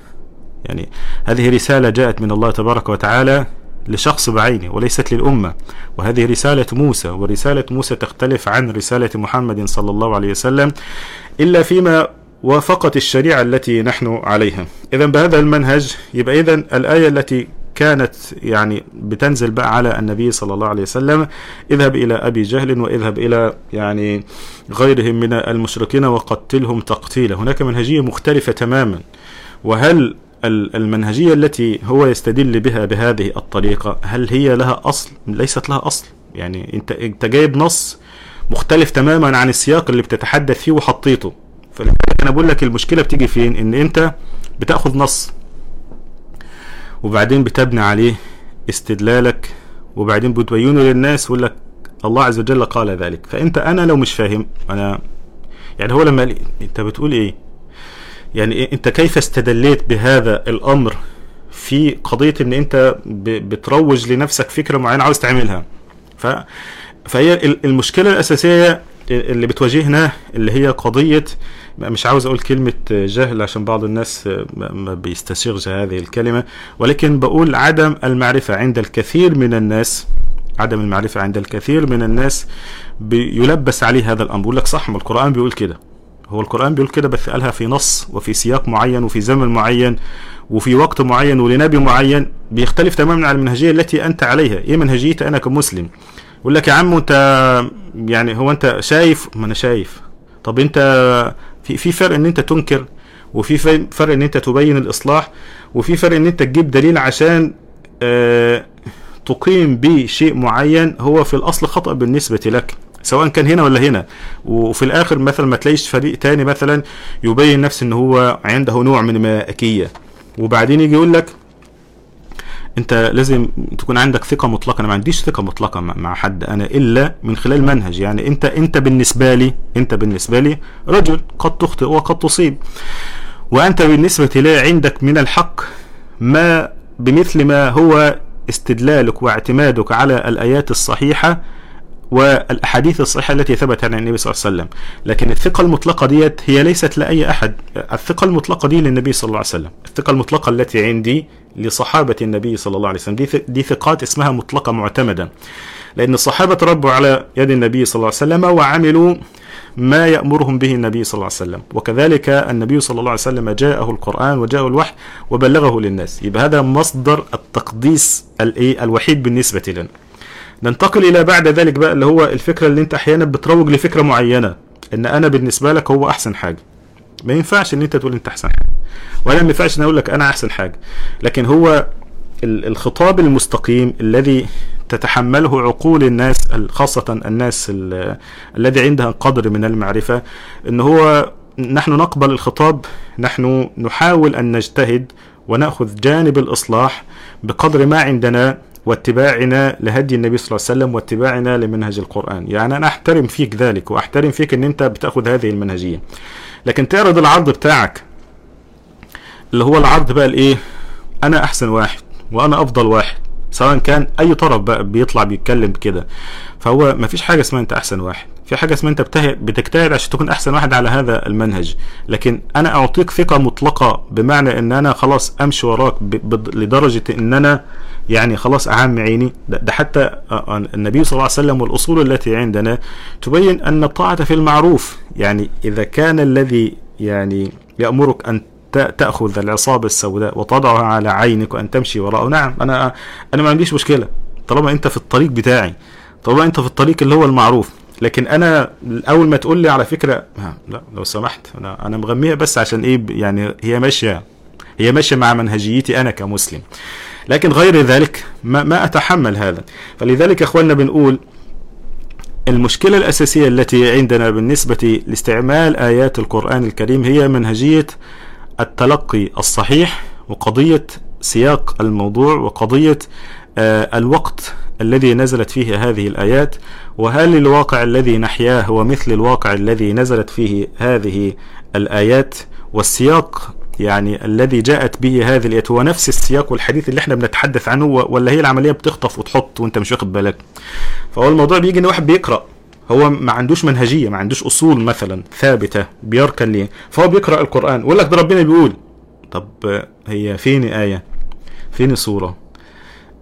يعني هذه رسالة جاءت من الله تبارك وتعالى لشخص بعينه وليست للأمة. وهذه رسالة موسى ورسالة موسى تختلف عن رسالة محمد صلى الله عليه وسلم إلا فيما وافقت الشريعة التي نحن عليها. إذا بهذا المنهج يبقى إذا الآية التي كانت يعني بتنزل بقى على النبي صلى الله عليه وسلم اذهب إلى أبي جهل واذهب إلى يعني غيرهم من المشركين وقتلهم تقتيلا. هناك منهجية مختلفة تماما. وهل المنهجية التي هو يستدل بها بهذه الطريقة هل هي لها أصل؟ ليست لها أصل يعني أنت أنت جايب نص مختلف تماما عن السياق اللي بتتحدث فيه وحطيته فلذلك أنا بقول لك المشكلة بتيجي فين؟ إن أنت بتأخذ نص وبعدين بتبني عليه استدلالك وبعدين بتبينه للناس ويقول لك الله عز وجل قال ذلك فأنت أنا لو مش فاهم أنا يعني هو لما أنت بتقول إيه؟ يعني إيه- أنت كيف استدليت بهذا الأمر في قضية إن أنت بتروج لنفسك فكرة معينة عاوز تعملها؟ ف فهي ال- المشكلة الأساسية اللي بتواجهنا اللي هي قضية مش عاوز أقول كلمة جهل عشان بعض الناس ما بيستسيغش هذه الكلمة ولكن بقول عدم المعرفة عند الكثير من الناس عدم المعرفة عند الكثير من الناس بيلبس عليه هذا الأمر. بيقول لك صح ما القرآن بيقول كده. هو القرآن بيقول كده بس قالها في نص وفي سياق معين وفي زمن معين وفي وقت معين ولنبي معين بيختلف تماما عن المنهجية التي أنت عليها. إيه منهجيتي أنا كمسلم؟ يقول لك يا عم أنت يعني هو أنت شايف؟ ما أنا شايف. طب أنت في في فرق إن أنت تنكر وفي فرق إن أنت تبين الإصلاح وفي فرق إن أنت تجيب دليل عشان آه تقيم به شيء معين هو في الأصل خطأ بالنسبة لك. سواء كان هنا ولا هنا. وفي الآخر مثلا ما تلاقيش فريق تاني مثلا يبين نفسه إن هو عنده نوع من الملائكيه وبعدين يجي يقول لك أنت لازم تكون عندك ثقة مطلقة. أنا ما عنديش ثقة مطلقة مع حد. أنا إلا من خلال منهج. يعني انت أنت بالنسبة لي أنت بالنسبة لي رجل قد تخطئ وقد تصيب. وأنت بالنسبة لي عندك من الحق ما بمثل ما هو استدلالك واعتمادك على الآيات الصحيحة والأحاديث الصحيحة التي ثبت عن النبي صلى الله عليه وسلم. لكن الثقة المطلقة ديت هي ليست لأي أحد. الثقة المطلقة دي للنبي صلى الله عليه وسلم. الثقة المطلقة التي عندي لصحابة النبي صلى الله عليه وسلم. دي دي ثقات اسمها مطلقة معتمدة. لأن الصحابة تربوا على يد النبي صلى الله عليه وسلم وعملوا ما يأمرهم به النبي صلى الله عليه وسلم. وكذلك النبي صلى الله عليه وسلم جاءه القرآن وجاءه الوحي وبلغه للناس. يبقى هذا مصدر التقديس الوحيد بالنسبة لنا. ننتقل إلى بعد ذلك بقى اللي هو الفكرة اللي أنت أحيانا بتروج لفكرة معينة إن أنا بالنسبة لك هو أحسن حاجة. ما ينفعش إن أنت تقول أنت أحسن حاجة ولا ما ينفعش إن أقول لك أنا أحسن حاجة. لكن هو الخطاب المستقيم الذي تتحمله عقول الناس خاصة الناس الذي عندها قدر من المعرفة إن هو نحن نقبل الخطاب نحن نحاول أن نجتهد ونأخذ جانب الإصلاح بقدر ما عندنا واتباعنا لهدي النبي صلى الله عليه وسلم واتباعنا لمنهج القرآن. يعني أنا أحترم فيك ذلك وأحترم فيك أن أنت بتأخذ هذه المنهجية. لكن تعرض العرض بتاعك اللي هو العرض بقى الإيه؟ أنا أحسن واحد وأنا أفضل واحد. سواء كان أي طرف بقى بيطلع بيتكلم كده فهو ما فيش حاجة اسمها أنت أحسن واحد. في حاجة اسمها أنت بتجتهد عشان تكون أحسن واحد على هذا المنهج. لكن أنا أعطيك ثقة مطلقة بمعنى أن أنا خلاص أمشي وراك لدرجة أن أنا يعني خلاص أعم عيني. ده, حتى النبي صلى الله عليه وسلم والأصول التي عندنا تبين أن الطاعة في المعروف. يعني إذا كان الذي يعني يأمرك أن تأخذ العصابة السوداء وتضعها على عينك وأن تمشي وراءه نعم أنا أنا ما عنديش مشكلة. طالما أنت في الطريق بتاعي طالما أنت في الطريق اللي هو المعروف. لكن أنا أول ما تقول لي على فكرة لا لو سمحت أنا أنا مغميها بس عشان إيه يعني هي ماشية هي ماشية مع منهجيتي أنا كمسلم. لكن غير ذلك ما, ما أتحمل هذا. فلذلك يا إخواننا بنقول المشكلة الأساسية التي عندنا بالنسبة لاستعمال آيات القرآن الكريم هي منهجية التلقي الصحيح وقضية سياق الموضوع وقضية آه الوقت الذي نزلت فيه هذه الآيات وهل الواقع الذي نحياه هو مثل الواقع الذي نزلت فيه هذه الآيات والسياق يعني الذي جاءت به هذه الآيات هو نفس السياق والحديث اللي إحنا بنتحدث عنه ولا هي العملية بتخطف وتحط وأنت مش واخد بالك؟ فهو الموضوع بيجي إن واحد بيقرأ هو ما عندوش منهجية ما عندوش أصول مثلا ثابتة بيركن ليه فهو بيقرأ القرآن ويقول لك ده ربنا بيقول طب هي فين آية؟ فين سورة؟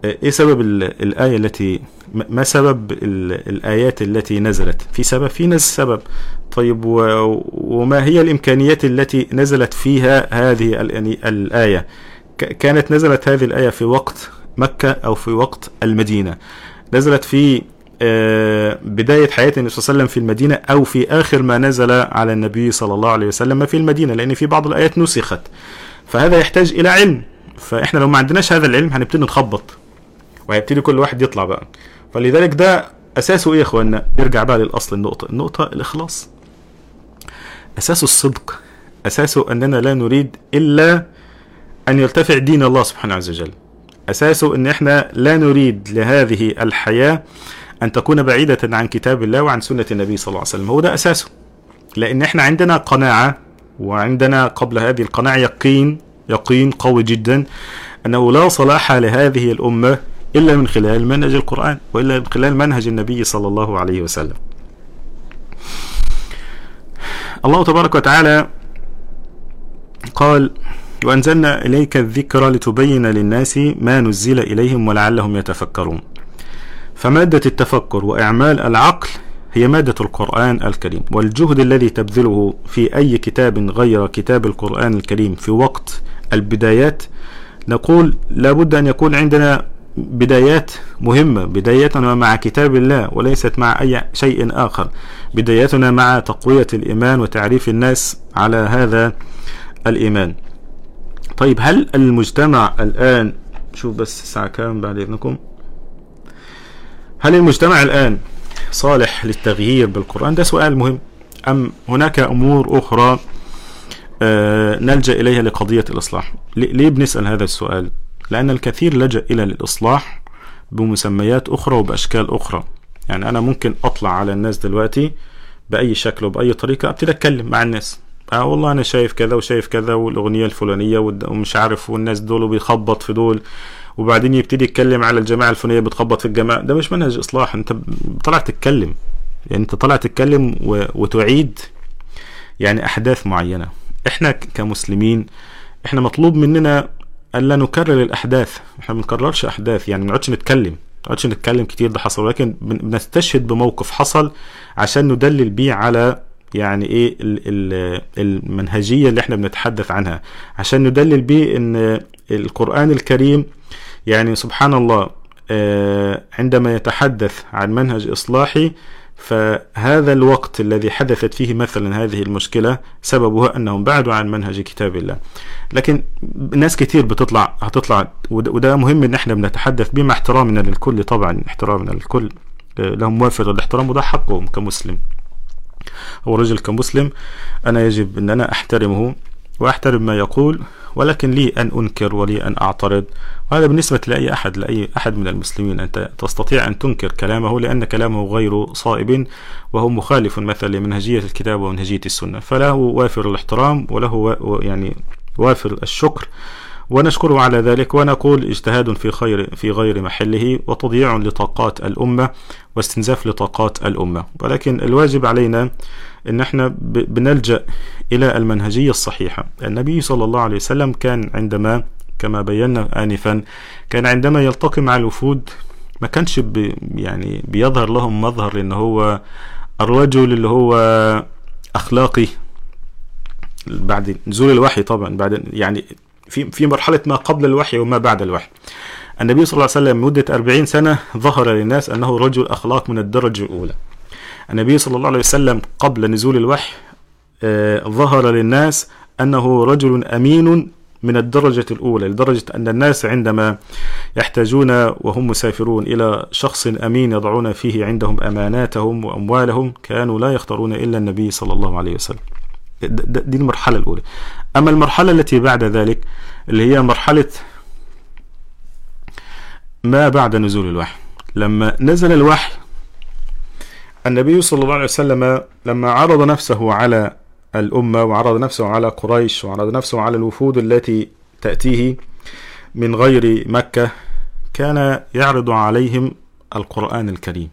إيه سبب الآية التي ما سبب الآيات التي نزلت؟ في سبب في نز سبب. طيب وما هي الإمكانيات التي نزلت فيها هذه الآية؟ كانت نزلت هذه الآية في وقت مكة أو في وقت المدينة. نزلت في بداية حياة النبي صلى الله عليه وسلم في المدينة أو في آخر ما نزل على النبي صلى الله عليه وسلم في المدينة لأن في بعض الآيات نسخت. فهذا يحتاج إلى علم. فإحنا لو ما عندناش هذا العلم هنبتدي نتخبط. وهيبتدي كل واحد يطلع بقى. فلذلك ده أساسه إيه يا اخوانا نرجع بقى للأصل النقطة. النقطة الإخلاص. أساسه الصدق. أساسه أننا لا نريد إلا أن يرتفع دين الله سبحانه عز وجل. أساسه إن إحنا لا نريد لهذه الحياة أن تكون بعيدة عن كتاب الله وعن سنة النبي صلى الله عليه وسلم. هو ده أساسه. لأن إحنا عندنا قناعة وعندنا قبل هذه القناعة يقين يقين قوي جدا أنه لا صلاح لهذه الأمة إلا من خلال منهج القرآن وإلا من خلال منهج النبي صلى الله عليه وسلم. الله تبارك وتعالى قال وأنزلنا إليك الذكر لتبين للناس ما نزل إليهم ولعلهم يتفكرون. فمادة التفكر وإعمال العقل هي مادة القرآن الكريم والجهد الذي تبذله في أي كتاب غير كتاب القرآن الكريم في وقت البدايات نقول لابد أن يكون عندنا بدايات مهمة. بدايتنا مع كتاب الله وليست مع أي شيء آخر. بدايتنا مع تقوية الإيمان وتعريف الناس على هذا الإيمان. طيب هل المجتمع الآن شوف بس الساعة كام بعد إذنكم. هل المجتمع الآن صالح للتغيير بالقرآن؟ ده سؤال مهم. أم هناك أمور أخرى آه نلجأ إليها لقضية الإصلاح؟ ليه بنسأل هذا السؤال؟ لأن الكثير لجأ إلى الإصلاح بمسميات أخرى وبأشكال أخرى. يعني أنا ممكن أطلع على الناس دلوقتي بأي شكل وبأي طريقة أبتدي أتكلم مع الناس. آه والله أنا شايف كذا وشايف كذا والأغنية الفلانية ومش عارف والناس دول وبيخبط في دول. وبعدين يبتدي يتكلم على الجماعة الفلانية بتخبط في الجماعة. ده مش منهج إصلاح. أنت طلع تتكلم. يعني أنت طلع تتكلم. وتعيد يعني أحداث معينة. إحنا كمسلمين إحنا مطلوب مننا الا نكرر الأحداث. إحنا ما بنكررش أحداث يعني ما نقعدش نتكلم ما نقعدش نتكلم كتير ده حصل ولكن بنستشهد بموقف حصل عشان ندلل بيه على يعني إيه المنهجية اللي إحنا بنتحدث عنها. عشان ندلل بيه إن القرآن الكريم يعني سبحان الله عندما يتحدث عن منهج إصلاحي فهذا الوقت الذي حدثت فيه مثلا هذه المشكلة سببها أنهم بعدوا عن منهج كتاب الله. لكن ناس كتير بتطلع هتطلع وده مهم إن إحنا بنتحدث به مع احترامنا للكل. طبعا احترامنا للكل لهم وافر الاحترام وده حقهم كمسلم. هو رجل كمسلم أنا يجب أن أنا أحترمه. وأحترم ما يقول ولكن لي أن أنكر ولي أن أعترض. وهذا بالنسبة لأي أحد لأي أحد من المسلمين. أنت تستطيع أن تنكر كلامه لأن كلامه غير صائب وهو مخالف مثلا لمنهجية الكتاب ومنهجية السنة. فله وافر الاحترام وله يعني وافر الشكر. ونشكره على ذلك ونقول اجتهاد في خير في غير محله وتضييع لطاقات الأمة واستنزاف لطاقات الأمة. ولكن الواجب علينا إن إحنا بنلجأ إلى المنهجية الصحيحة. النبي صلى الله عليه وسلم كان عندما كما بينا آنفا كان عندما يلتقي مع الوفود ما كانش بي يعني بيظهر لهم مظهر ان هو الرجل اللي هو أخلاقي. بعد نزول الوحي طبعا بعد يعني في في مرحلة ما قبل الوحي وما بعد الوحي. النبي صلى الله عليه وسلم مدة أربعين سنة ظهر للناس أنه رجل أخلاق من الدرجة الأولى. النبي صلى الله عليه وسلم قبل نزول الوحي آه ظهر للناس أنه رجل أمين من الدرجة الأولى لدرجة أن الناس عندما يحتاجون وهم مسافرون إلى شخص أمين يضعون فيه عندهم أماناتهم وأموالهم كانوا لا يختارون إلا النبي صلى الله عليه وسلم. دي المرحلة الأولى. أما المرحلة التي بعد ذلك اللي هي مرحلة ما بعد نزول الوحي. لما نزل الوحي النبي صلى الله عليه وسلم لما عرض نفسه على الأمة وعرض نفسه على قريش وعرض نفسه على الوفود التي تأتيه من غير مكة كان يعرض عليهم القرآن الكريم.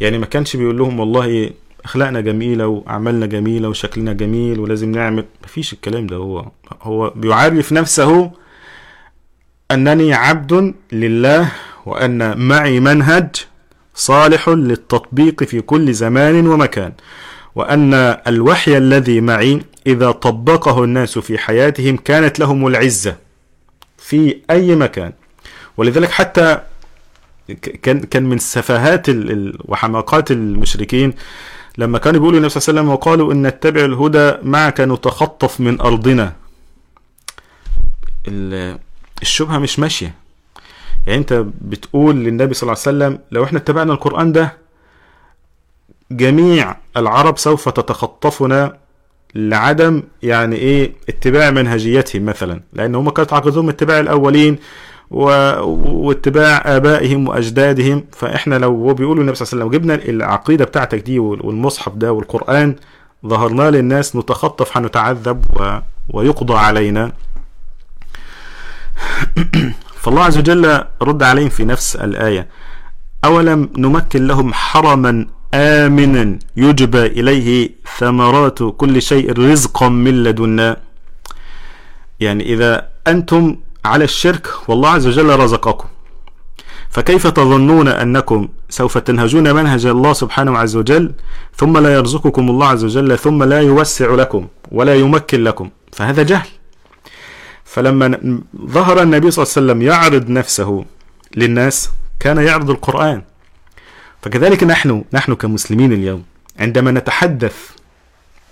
يعني ما كانش بيقول لهم والله أخلاقنا جميلة وأعمالنا جميلة وشكلنا جميل ولازم نعمل. مفيش الكلام ده. هو هو بيعرف نفسه أنني عبد لله وأن معي منهج صالح للتطبيق في كل زمان ومكان وأن الوحي الذي معي إذا طبقه الناس في حياتهم كانت لهم العزة في أي مكان. ولذلك حتى كان كان من سفاهات وحماقات المشركين لما كانوا بيقولوا النبي صلى الله عليه وسلم وقالوا إن نتبع الهدى معك نتخطف من أرضنا. الشبهة مش ماشية. يعني انت بتقول للنبي صلى الله عليه وسلم لو إحنا اتبعنا القرآن ده جميع العرب سوف تتخطفنا لعدم يعني إيه اتباع منهجيتهم مثلا لأن هم كانت عقدهم اتباع الأولين و... واتباع آبائهم وأجدادهم. فإحنا لو هو بيقول النبي صلى الله عليه وسلم جبنا العقيدة بتاعتك دي والمصحف ده والقرآن ظهرنا للناس نتخطف هنتعذب و... ويقضى علينا. *clears throat* فالله عز وجل رد عليهم في نفس الآية. أولم نمكن لهم حرما آمنا يجبى إليه ثمرات كل شيء رزقا من لدنا. يعني إذا أنتم على الشرك والله عز وجل رزقكم. فكيف تظنون أنكم سوف تنهجون منهج الله سبحانه عز وجل ثم لا يرزقكم الله عز وجل ثم لا يوسع لكم ولا يمكن لكم؟ فهذا جهل. فلما ظهر النبي صلى الله عليه وسلم يعرض نفسه للناس كان يعرض القرآن. فكذلك نحن نحن كمسلمين اليوم عندما نتحدث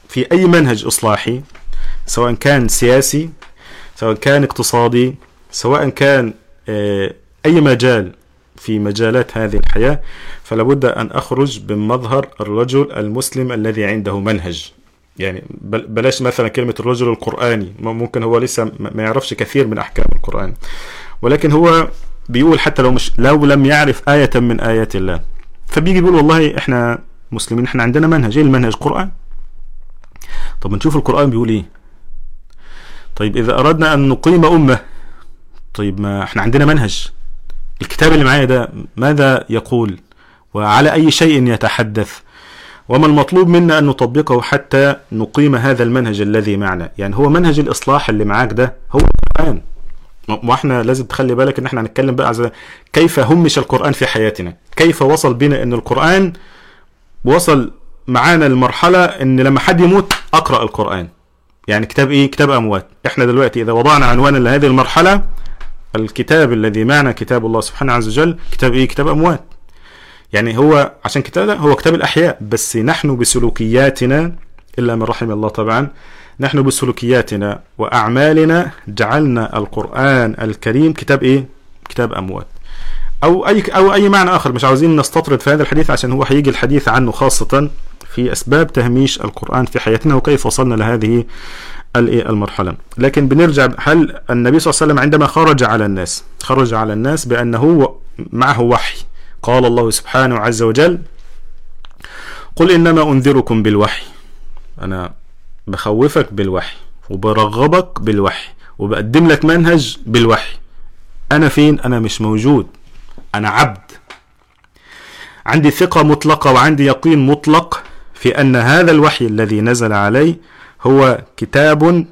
في أي منهج إصلاحي سواء كان سياسي سواء كان اقتصادي سواء كان أي مجال في مجالات هذه الحياة فلا بد أن أخرج بمظهر الرجل المسلم الذي عنده منهج. يعني بلاش مثلا كلمة الرجل القرآني. ممكن هو لسه ما يعرفش كثير من أحكام القرآن. ولكن هو بيقول حتى لو مش لو لم يعرف آية من آيات الله. فبيجي بيقول والله إحنا مسلمين إحنا عندنا منهج. إيه المنهج؟ قرآن طب نشوف القرآن بيقول إيه. طيب إذا أردنا أن نقيم أمة طيب ما إحنا عندنا منهج. الكتاب اللي معايا ده ماذا يقول؟ وعلى أي شيء يتحدث؟ وما المطلوب منا أن نطبقه حتى نقيم هذا المنهج الذي معنا. يعني هو منهج الإصلاح اللي معاك ده هو القرآن. وإحنا لازم تخلي بالك إن إحنا هنتكلم بقى على كيف همش القرآن في حياتنا. كيف وصل بنا إن القرآن وصل معانا المرحلة إن لما حد يموت أقرأ القرآن. يعني كتاب إيه؟ كتاب أموات. إحنا دلوقتي إذا وضعنا عنوانا لهذه المرحلة الكتاب الذي معنا كتاب الله سبحانه عز وجل كتاب إيه؟ كتاب أموات. يعني هو عشان كتاب هو كتاب الأحياء بس نحن بسلوكياتنا إلا من رحم الله طبعا نحن بسلوكياتنا وأعمالنا جعلنا القرآن الكريم كتاب إيه؟ كتاب أموات. أو أي أو أي معنى آخر مش عاوزين نستطرد في هذا الحديث عشان هو هيجي الحديث عنه خاصة في أسباب تهميش القرآن في حياتنا وكيف وصلنا لهذه المرحلة. لكن بنرجع هل النبي صلى الله عليه وسلم عندما خرج على الناس خرج على الناس بأنه معه وحي قال الله سبحانه عز وجل قل إنما أنذركم بالوحي. أنا بخوفك بالوحي وبرغبك بالوحي وبقدم لك منهج بالوحي. أنا فين؟ أنا مش موجود. أنا عبد. عندي ثقة مطلقة وعندي يقين مطلق في أن هذا الوحي الذي نزل علي هو كتاب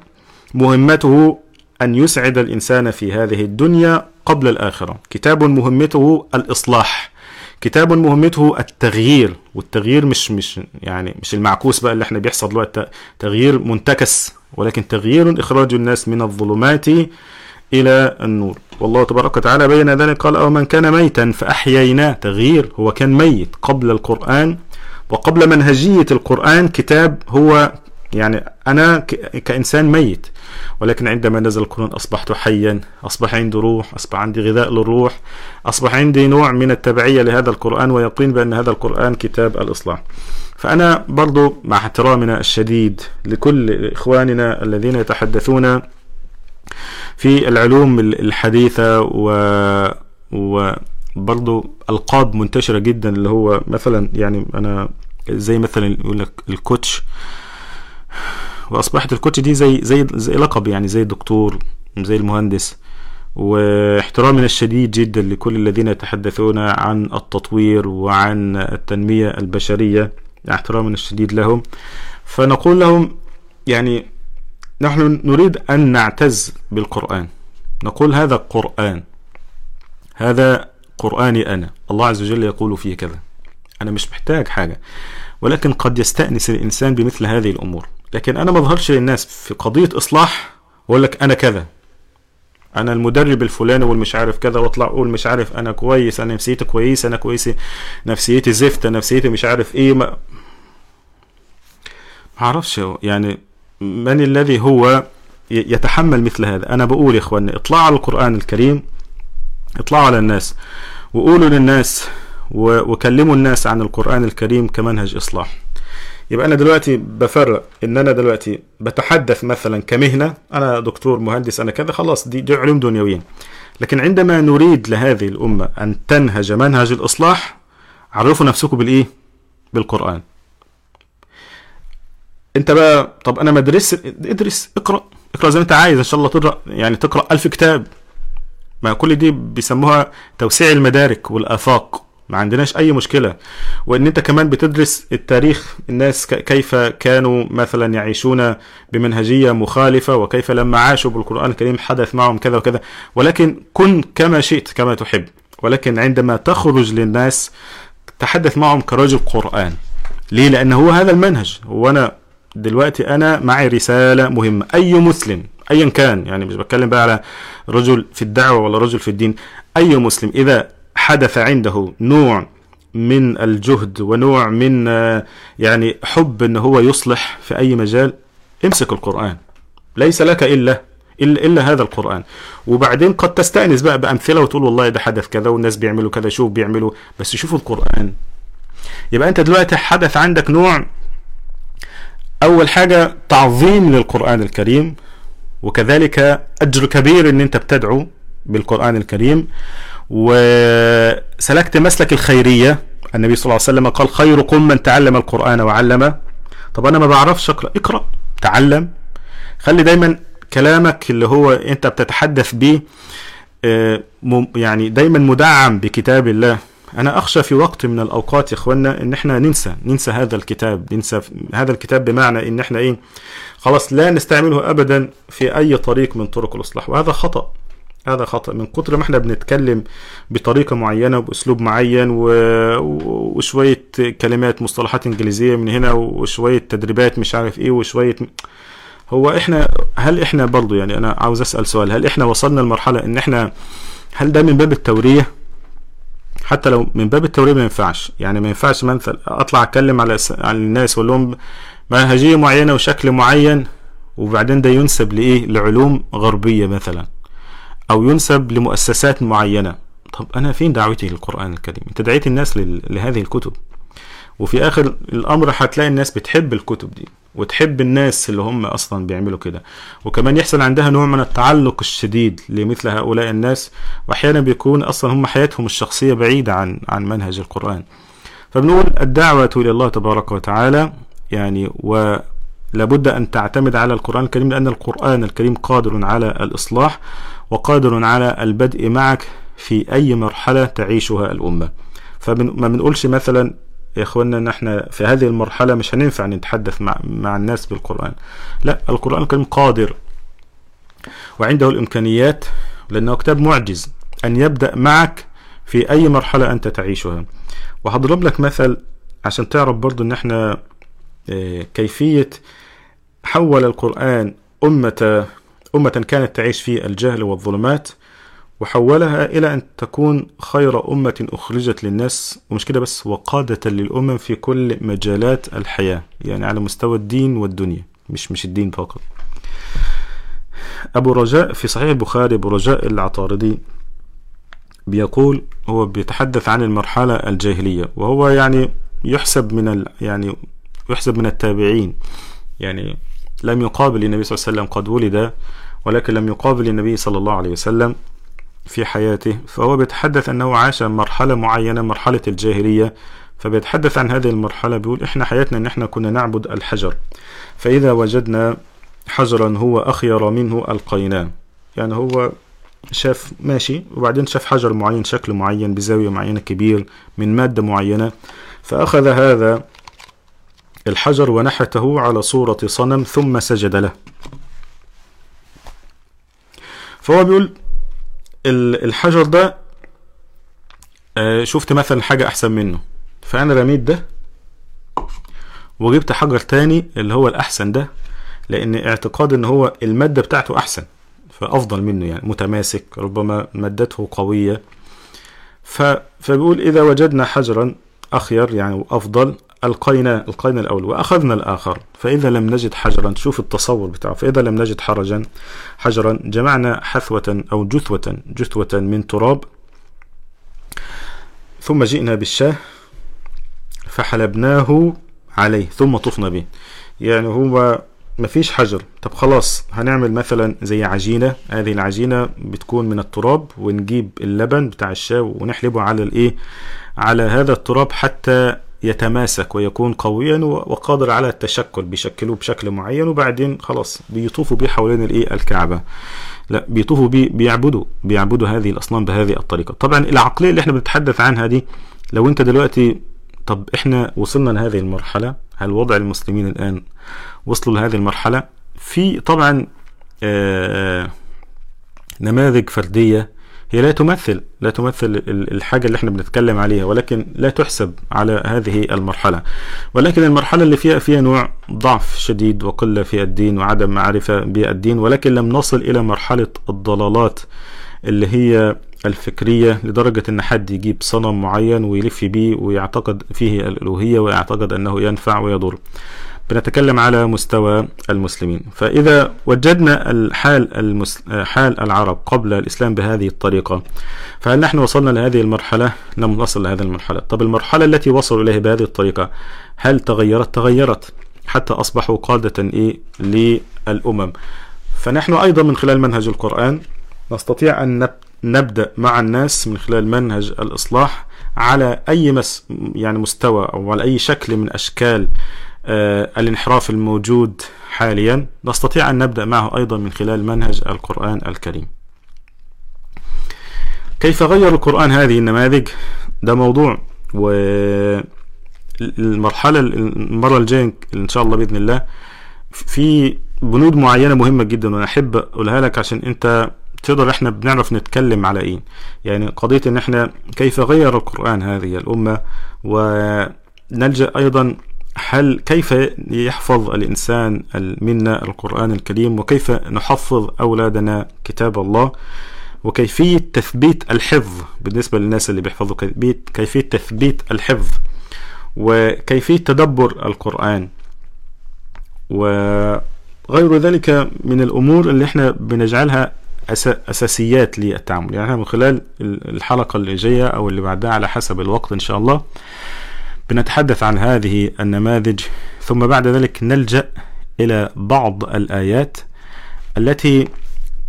مهمته أن يسعد الإنسان في هذه الدنيا قبل الآخرة. كتاب مهمته الإصلاح. كتاب مهمته التغيير والتغيير مش مش يعني مش المعكوس بقى اللي إحنا بيحصل دلوقتي. تغيير منتكس ولكن تغيير إخراج الناس من الظلمات إلى النور. والله تبارك وتعالى بين ذلك قال أو من كان ميتا فأحييناه. تغيير هو كان ميت قبل القرآن وقبل منهجية القرآن كتاب هو يعني أنا كإنسان ميت. ولكن عندما نزل القرآن أصبحت حيا أصبح عندي روح أصبح عندي غذاء للروح أصبح عندي نوع من التبعية لهذا القرآن ويقين بأن هذا القرآن كتاب الإصلاح فأنا برضو مع احترامنا الشديد لكل إخواننا الذين يتحدثون في العلوم الحديثة و, و برضو ألقاب منتشرة جدا اللي هو مثلا يعني أنا زي مثلا يقول لك الكوتش. وأصبحت الكوتش دي زي زي زي لقب يعني زي الدكتور زي المهندس. واحترامنا الشديد جدا لكل الذين يتحدثون عن التطوير وعن التنمية البشرية. احترامنا الشديد لهم. فنقول لهم يعني نحن نريد أن نعتز بالقرآن. نقول هذا قرآن. هذا قرآني أنا. الله عز وجل يقول فيه كذا. أنا مش محتاج حاجة. ولكن قد يستأنس الإنسان بمثل هذه الأمور. لكن أنا ما أظهرش للناس في قضية إصلاح وأقول لك أنا كذا. أنا المدرب الفلاني والمش عارف كذا وأطلع أقول مش عارف أنا كويس أنا نفسيتي كويسة أنا كويسة نفسيتي زفت نفسيتي مش عارف إيه ما معرفش يعني من الذي هو يتحمل مثل هذا؟ أنا بقول يا إخواني اطلعوا على القرآن الكريم اطلعوا على الناس وقولوا للناس وكلموا الناس عن القرآن الكريم كمنهج إصلاح. يبقى أنا دلوقتي بفرق إن أنا دلوقتي بتحدث مثلا كمهنة أنا دكتور مهندس أنا كذا خلاص دي, دي علوم دنيويين لكن عندما نريد لهذه الأمة أن تنهج منهج الإصلاح عرفوا نفسكم بالإيه؟ بالقرآن. أنت بقى طب أنا مدرس ادرس اقرأ. اقرأ زي ما أنت عايز إن شاء الله تقرأ يعني تقرأ ألف كتاب. ما كل دي بيسموها توسيع المدارك والآفاق. ما عندناش أي مشكلة. وإن أنت كمان بتدرس التاريخ الناس كيف كانوا مثلا يعيشون بمنهجية مخالفة وكيف لما عاشوا بالقرآن الكريم حدث معهم كذا وكذا. ولكن كن كما شئت كما تحب. ولكن عندما تخرج للناس تحدث معهم كرجل قرآن. ليه؟ لأن هو هذا المنهج. وأنا دلوقتي أنا معي رسالة مهمة. أي مسلم ايا كان يعني مش بتكلم بقى على رجل في الدعوة ولا رجل في الدين أي مسلم إذا حدث عنده نوع من الجهد ونوع من يعني حب إن هو يصلح في أي مجال امسك القرآن. ليس لك إلا إلا, إلا هذا القرآن. وبعدين قد تستأنس بقى بأمثلة وتقول والله ده حدث كذا والناس بيعملوا كذا شوف بيعملوا. بس شوفوا القرآن. يبقى أنت دلوقتي حدث عندك نوع أول حاجة تعظيم للقرآن الكريم وكذلك أجر كبير إن أنت بتدعو بالقرآن الكريم. وسلكت مسلك الخيرية. النبي صلى الله عليه وسلم قال خيركم من تعلم القرآن وعلمه. طب أنا ما بعرفش أقرأ. اقرأ تعلم. خلي دايما كلامك اللي هو أنت بتتحدث به آه، يعني دايما مدعم بكتاب الله. أنا أخشى في وقت من الأوقات يا اخوانا إن إحنا ننسى ننسى هذا الكتاب ننسى هذا الكتاب بمعنى إن إحنا إيه خلاص لا نستعمله ابدا في أي طريق من طرق الإصلاح. وهذا خطأ. هذا خطأ. من كتر ما إحنا بنتكلم بطريقة معينة وبأسلوب معين و... وشوية كلمات مصطلحات إنجليزية من هنا وشوية تدريبات مش عارف إيه وشوية هو إحنا هل إحنا برضو يعني أنا عاوز أسأل سؤال. هل إحنا وصلنا لمرحلة إن إحنا هل ده من باب التورية؟ حتى لو من باب التورية ما ينفعش. يعني ما ينفعش مثلا أطلع أتكلم على س- على الناس وأقول لهم منهجية معينة وشكل معين وبعدين ده ينسب لإيه؟ لعلوم غربية مثلا. أو ينسب لمؤسسات معينة. طب أنا فين دعوتي للقرآن الكريم؟ أنت دعيت الناس لهذه الكتب. وفي آخر الأمر هتلاقي الناس بتحب الكتب دي وتحب الناس اللي هم أصلا بيعملوا كده. وكمان يحصل عندها نوع من التعلق الشديد لمثل هؤلاء الناس واحيانا بيكون أصلا هم حياتهم الشخصية بعيدة عن عن منهج القرآن. فبنقول الدعوة إلى الله تبارك وتعالى يعني ولابد أن تعتمد على القرآن الكريم لأن القرآن الكريم قادر على الإصلاح. وقادر على البدء معك في أي مرحلة تعيشها الأمة. فما بنقولش مثلا يا اخوانا إن إحنا في هذه المرحلة مش هننفع نتحدث مع مع الناس بالقرآن. لا القرآن الكريم قادر وعنده الإمكانيات لأنه كتاب معجز أن يبدأ معك في أي مرحلة أنت تعيشها. وهضرب لك مثل عشان تعرف برضو إن إحنا آه، كيفية حول القرآن أمة أمة كانت تعيش في الجهل والظلمات وحولها إلى أن تكون خير أمة أخرجت للناس ومش كده بس وقادة للأمم في كل مجالات الحياة يعني على مستوى الدين والدنيا مش مش الدين فقط. أبو رجاء في صحيح البخاري أبو رجاء العطاردي بيقول هو بيتحدث عن المرحلة الجاهلية وهو يعني يحسب من ال يعني يحسب من التابعين يعني لم يقابل النبي صلى الله عليه وسلم قد ولد ولكن لم يقابل النبي صلى الله عليه وسلم في حياته فهو بيتحدث أنه عاش مرحلة معينة مرحلة الجاهلية فبيتحدث عن هذه المرحلة بيقول إحنا حياتنا إن إحنا كنا نعبد الحجر فإذا وجدنا حجرا هو أخير منه ألقيناه يعني هو شاف ماشي وبعدين شاف حجر معين شكل معين بزاوية معينة كبير من مادة معينة فأخذ هذا الحجر ونحته على صورة صنم ثم سجد له فهو بيقول ال- الحجر ده آه، شفت مثلا حاجة أحسن منه فأنا رميت ده وجبت حجر تاني اللي هو الأحسن ده لأن اعتقاد إن هو المادة بتاعته أحسن فأفضل منه يعني متماسك ربما مادته قوية. فبيقول إذا وجدنا حجرا أخير يعني أفضل ألقينا ألقينا الأول. وأخذنا الآخر. فإذا لم نجد حجرا شوف التصور بتاعه. فإذا لم نجد حرجا حجرا جمعنا حثوة أو جثوة جثوة من تراب. ثم جئنا بالشاه فحلبناه عليه ثم طفنا به. يعني هو مفيش حجر. طب خلاص هنعمل مثلا زي عجينة. هذه العجينة بتكون من التراب ونجيب اللبن بتاع الشاي ونحلبه على الإيه؟ على هذا التراب حتى يتماسك ويكون قويا وقادر على التشكل بيشكلوه بشكل معين وبعدين خلاص بيطوفوا بيه حوالين الإيه؟ الكعبة. لا بيطوفوا بيه بيعبدوا بيعبدوا هذه الأصنام بهذه الطريقة. طبعا العقلية اللي إحنا بنتحدث عنها دي لو أنت دلوقتي طب إحنا وصلنا لهذه المرحلة هل وضع المسلمين الآن وصلوا لهذه المرحلة؟ في طبعا آه نماذج فردية هي لا تمثل لا تمثل الحاجة اللي إحنا بنتكلم عليها ولكن لا تحسب على هذه المرحلة. ولكن المرحلة اللي فيها فيها نوع ضعف شديد وقلة في الدين وعدم معرفة بالدين ولكن لم نصل إلى مرحلة الضلالات اللي هي الفكرية لدرجة إن حد يجيب صنم معين ويلف بيه ويعتقد فيه الألوهية ويعتقد أنه ينفع ويضر. بنتكلم على مستوى المسلمين فإذا وجدنا الحال المس... حال العرب قبل الإسلام بهذه الطريقة فهل نحن وصلنا لهذه المرحلة؟ لم نصل لهذه المرحلة طب المرحلة التي وصلوا إليها بهذه الطريقة هل تغيرت؟ تغيرت حتى أصبحوا قادة إيه للأمم فنحن أيضا من خلال منهج القرآن نستطيع أن نبدأ مع الناس من خلال منهج الإصلاح على أي مس يعني مستوى أو على أي شكل من أشكال الانحراف الموجود حاليا. نستطيع أن نبدأ معه أيضا من خلال منهج القرآن الكريم. كيف غير القرآن هذه النماذج؟ ده موضوع والمرحلة المرة الجاية إن شاء الله بإذن الله في بنود معينة مهمة جدا وأنا أحب أقولها لك عشان أنت تقدر إحنا بنعرف نتكلم على إيه. يعني قضية إن إحنا كيف غير القرآن هذه الأمة؟ ونلجأ أيضا هل كيف يحفظ الإنسان منا القرآن الكريم؟ وكيف نحفظ أولادنا كتاب الله؟ وكيفية تثبيت الحفظ بالنسبة للناس اللي بيحفظوا كيفية تثبيت الحفظ؟ وكيفية تدبر القرآن؟ وغير ذلك من الأمور اللي إحنا بنجعلها أساسيات للتعامل. يعني من خلال الحلقة اللي جاية أو اللي بعدها على حسب الوقت إن شاء الله بنتحدث عن هذه النماذج ثم بعد ذلك نلجأ إلى بعض الآيات التي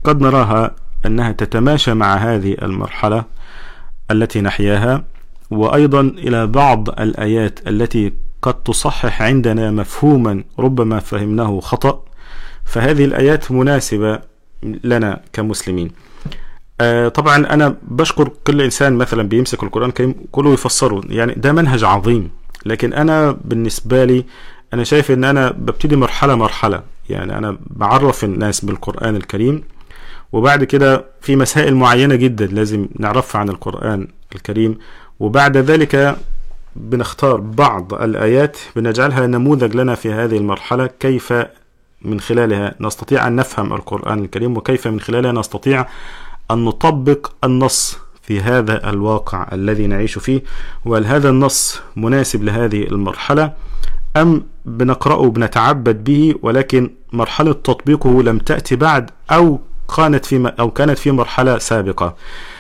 قد نراها أنها تتماشى مع هذه المرحلة التي نحياها وأيضا إلى بعض الآيات التي قد تصحح عندنا مفهوما ربما فهمناه خطأ فهذه الآيات مناسبة لنا كمسلمين. آه طبعا أنا بشكر كل إنسان مثلا بيمسك القرآن الكريم كله يفسره يعني ده منهج عظيم لكن أنا بالنسبة لي أنا شايف إن أنا ببتدي مرحلة مرحلة يعني أنا بعرف الناس بالقرآن الكريم وبعد كده في مسائل معينة جدا لازم نعرفها عن القرآن الكريم وبعد ذلك بنختار بعض الآيات بنجعلها نموذج لنا في هذه المرحلة كيف من خلالها نستطيع أن نفهم القرآن الكريم وكيف من خلالها نستطيع أن نطبق النص في هذا الواقع الذي نعيش فيه وهل هذا النص مناسب لهذه المرحلة؟ أم بنقرأه بنتعبد به ولكن مرحلة تطبيقه لم تأتي بعد أو كانت في أو كانت في مرحلة سابقة.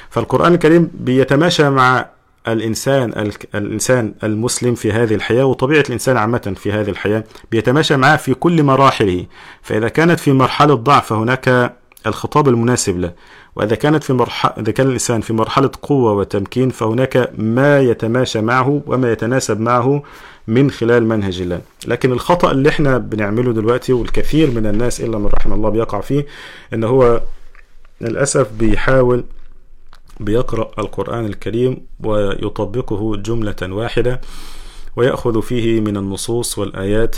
فالقرآن الكريم بيتماشى مع الإنسان الإنسان المسلم في هذه الحياة وطبيعة الإنسان عامة في هذه الحياة بيتماشى معه في كل مراحله. فإذا كانت في مرحلة ضعف فهناك الخطاب المناسب له. وإذا كانت في مرحلة إذا كان الإنسان في مرحلة قوة وتمكين فهناك ما يتماشى معه وما يتناسب معه من خلال منهج الله. لكن الخطأ اللي إحنا بنعمله دلوقتي والكثير من الناس إلا من رحم الله بيقع فيه إن هو للأسف بيحاول بيقرأ القرآن الكريم ويطبقه جملة واحدة ويأخذ فيه من النصوص والآيات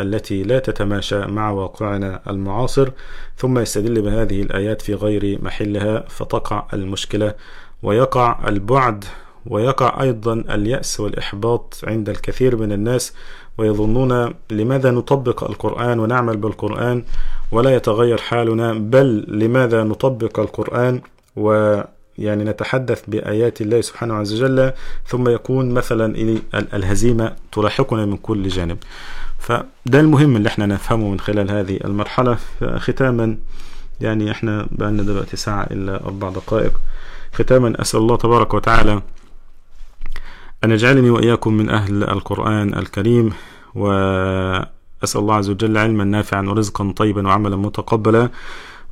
التي لا تتماشى مع واقعنا المعاصر ثم يستدل بهذه الآيات في غير محلها فتقع المشكلة ويقع البعد ويقع أيضا اليأس والإحباط عند الكثير من الناس ويظنون لماذا نطبق القرآن ونعمل بالقرآن ولا يتغير حالنا بل لماذا نطبق القرآن و يعني نتحدث بآيات الله سبحانه عز وجل ثم يكون مثلا الهزيمة تلاحقنا من كل جانب. فده المهم اللي إحنا نفهمه من خلال هذه المرحلة. ختاما يعني إحنا بقالنا دلوقتي ساعة إلا أربع دقائق. ختاما أسأل الله تبارك وتعالى أن يجعلني وإياكم من أهل القرآن الكريم وأسأل الله عز وجل علما نافعا ورزقا طيبا وعملا متقبلا.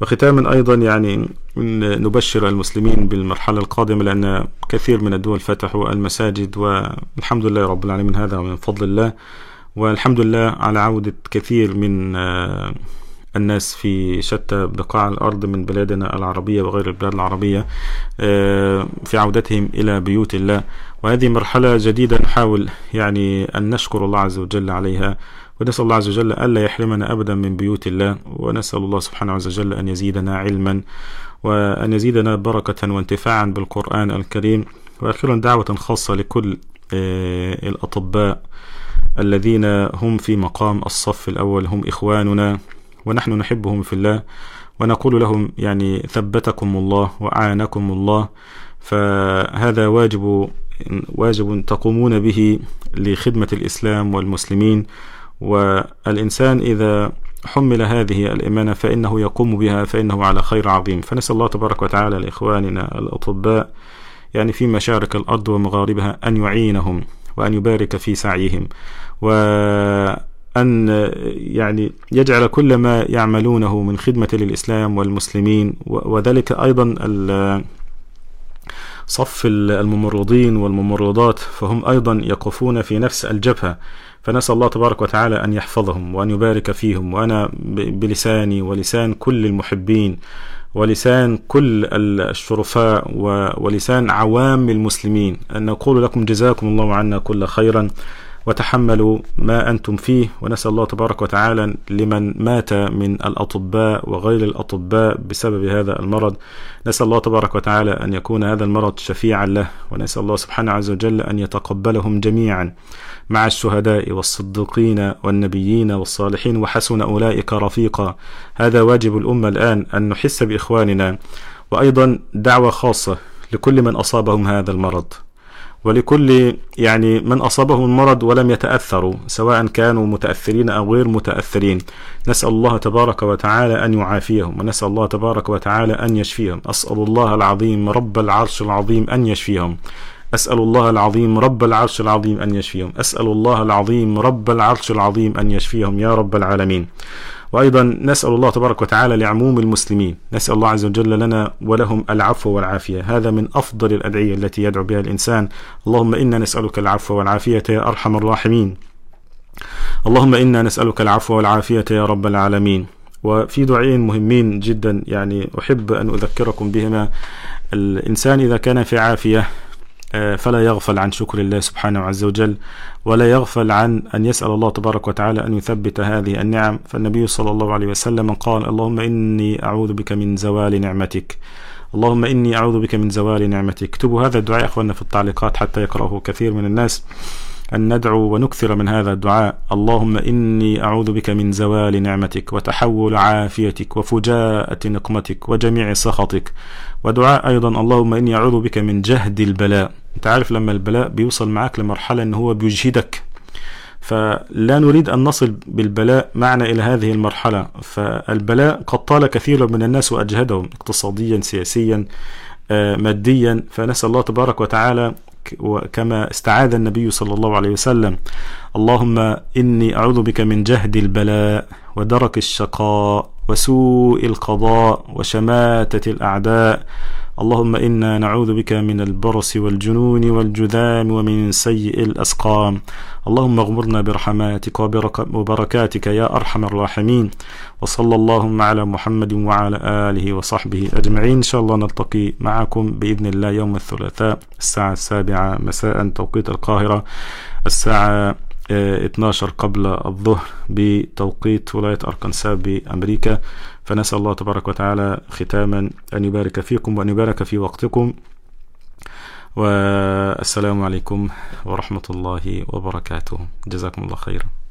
وختاما أيضا يعني نبشر المسلمين بالمرحلة القادمة لأن كثير من الدول فتحوا المساجد والحمد لله رب العالمين هذا من فضل الله والحمد لله على عودة كثير من آه، الناس في شتى بقاع الأرض من بلادنا العربية وغير البلاد العربية آه، في عودتهم إلى بيوت الله. وهذه مرحلة جديدة نحاول يعني أن نشكر الله عز وجل عليها. ونسأل الله عز وجل ألا يحرمنا أبدا من بيوت الله ونسأل الله سبحانه عز وجل أن يزيدنا علما وأن يزيدنا بركة وانتفاعا بالقرآن الكريم وأخيرا دعوة خاصة لكل آه، الأطباء الذين هم في مقام الصف الأول هم إخواننا ونحن نحبهم في الله ونقول لهم يعني ثبتكم الله وأعانكم الله فهذا واجب واجب تقومون به لخدمة الإسلام والمسلمين والإنسان إذا حمل هذه الإمانة فإنه يقوم بها فإنه على خير عظيم. فنسأل الله تبارك وتعالى لإخواننا الأطباء يعني في مشارق الأرض ومغاربها أن يعينهم وأن يبارك في سعيهم وأن يعني يجعل كل ما يعملونه من خدمة للإسلام والمسلمين وذلك أيضا صف الممرضين والممرضات فهم أيضا يقفون في نفس الجبهة. فنسأل الله تبارك وتعالى أن يحفظهم وأن يبارك فيهم. وأنا بلساني ولسان كل المحبين ولسان كل الشرفاء ولسان عوام المسلمين. أن نقول لكم جزاكم الله عنا كل خيرا. وتحملوا ما أنتم فيه. ونسأل الله تبارك وتعالى لمن مات من الأطباء وغير الأطباء بسبب هذا المرض. نسأل الله تبارك وتعالى أن يكون هذا المرض شفيعا له. ونسأل الله سبحانه عز وجل أن يتقبلهم جميعا. مع الشهداء والصديقين والنبيين والصالحين وحسن أولئك رفيقا. هذا واجب الأمة الآن أن نحس بإخواننا. وأيضا دعوة خاصة لكل من أصابهم هذا المرض. ولكل يعني من أصابهم المرض ولم يتأثروا سواء كانوا متأثرين أو غير متأثرين. نسأل الله تبارك وتعالى أن يعافيهم ونسأل الله تبارك وتعالى أن يشفيهم. أسأل الله العظيم رب العرش العظيم أن يشفيهم. أسأل الله العظيم رب العرش العظيم أن يشفيهم. أسأل الله العظيم رب العرش العظيم أن يشفيهم يا رب العالمين. وأيضا نسأل الله تبارك وتعالى لعموم المسلمين. نسأل الله عز وجل لنا ولهم العفو والعافية. هذا من أفضل الأدعية التي يدعو بها الإنسان. اللهم إنا نسألك العفو والعافية يا أرحم الراحمين. اللهم إنا نسألك العفو والعافية يا رب العالمين. وفي دعائين مهمين جدا يعني أحب أن أذكركم بهما. الإنسان إذا كان في عافية فلا يغفل عن شكر الله سبحانه عز وجل ولا يغفل عن أن يسأل الله تبارك وتعالى أن يثبت هذه النعم. فالنبي صلى الله عليه وسلم قال اللهم إني أعوذ بك من زوال نعمتك. اللهم إني أعوذ بك من زوال نعمتك. اكتبوا هذا الدعاء أخواننا في التعليقات حتى يقرأه كثير من الناس. أن ندعو ونكثر من هذا الدعاء. اللهم إني أعوذ بك من زوال نعمتك وتحول عافيتك وفجاءة نقمتك وجميع سخطك. ودعاء أيضا اللهم إني أعوذ بك من جهد البلاء. أنت عارف لما البلاء بيوصل معك لمرحلة أن هو بيجهدك. فلا نريد أن نصل بالبلاء معنا إلى هذه المرحلة. فالبلاء قد طال كثيرا من الناس وأجهدهم اقتصاديا سياسيا آه، ماديا. فنسأل الله تبارك وتعالى وكما استعاذ النبي صلى الله عليه وسلم. اللهم إني أعوذ بك من جهد البلاء ودرك الشقاء وسوء القضاء وشماتة الأعداء اللهم إنا نعوذ بك من البرص والجنون والجذام ومن سيء الأسقام. اللهم اغمرنا برحماتك وبركاتك يا أرحم الراحمين. وصلى اللهم على محمد وعلى آله وصحبه أجمعين. إن شاء الله نلتقي معكم بإذن الله يوم الثلاثاء الساعة السابعة مساء توقيت القاهرة الساعة 12 قبل الظهر بتوقيت ولاية أركنسا بأمريكا. فنسأل الله تبارك وتعالى ختاما أن يبارك فيكم وأن يبارك في وقتكم. والسلام عليكم ورحمة الله وبركاته. جزاكم الله خيرا.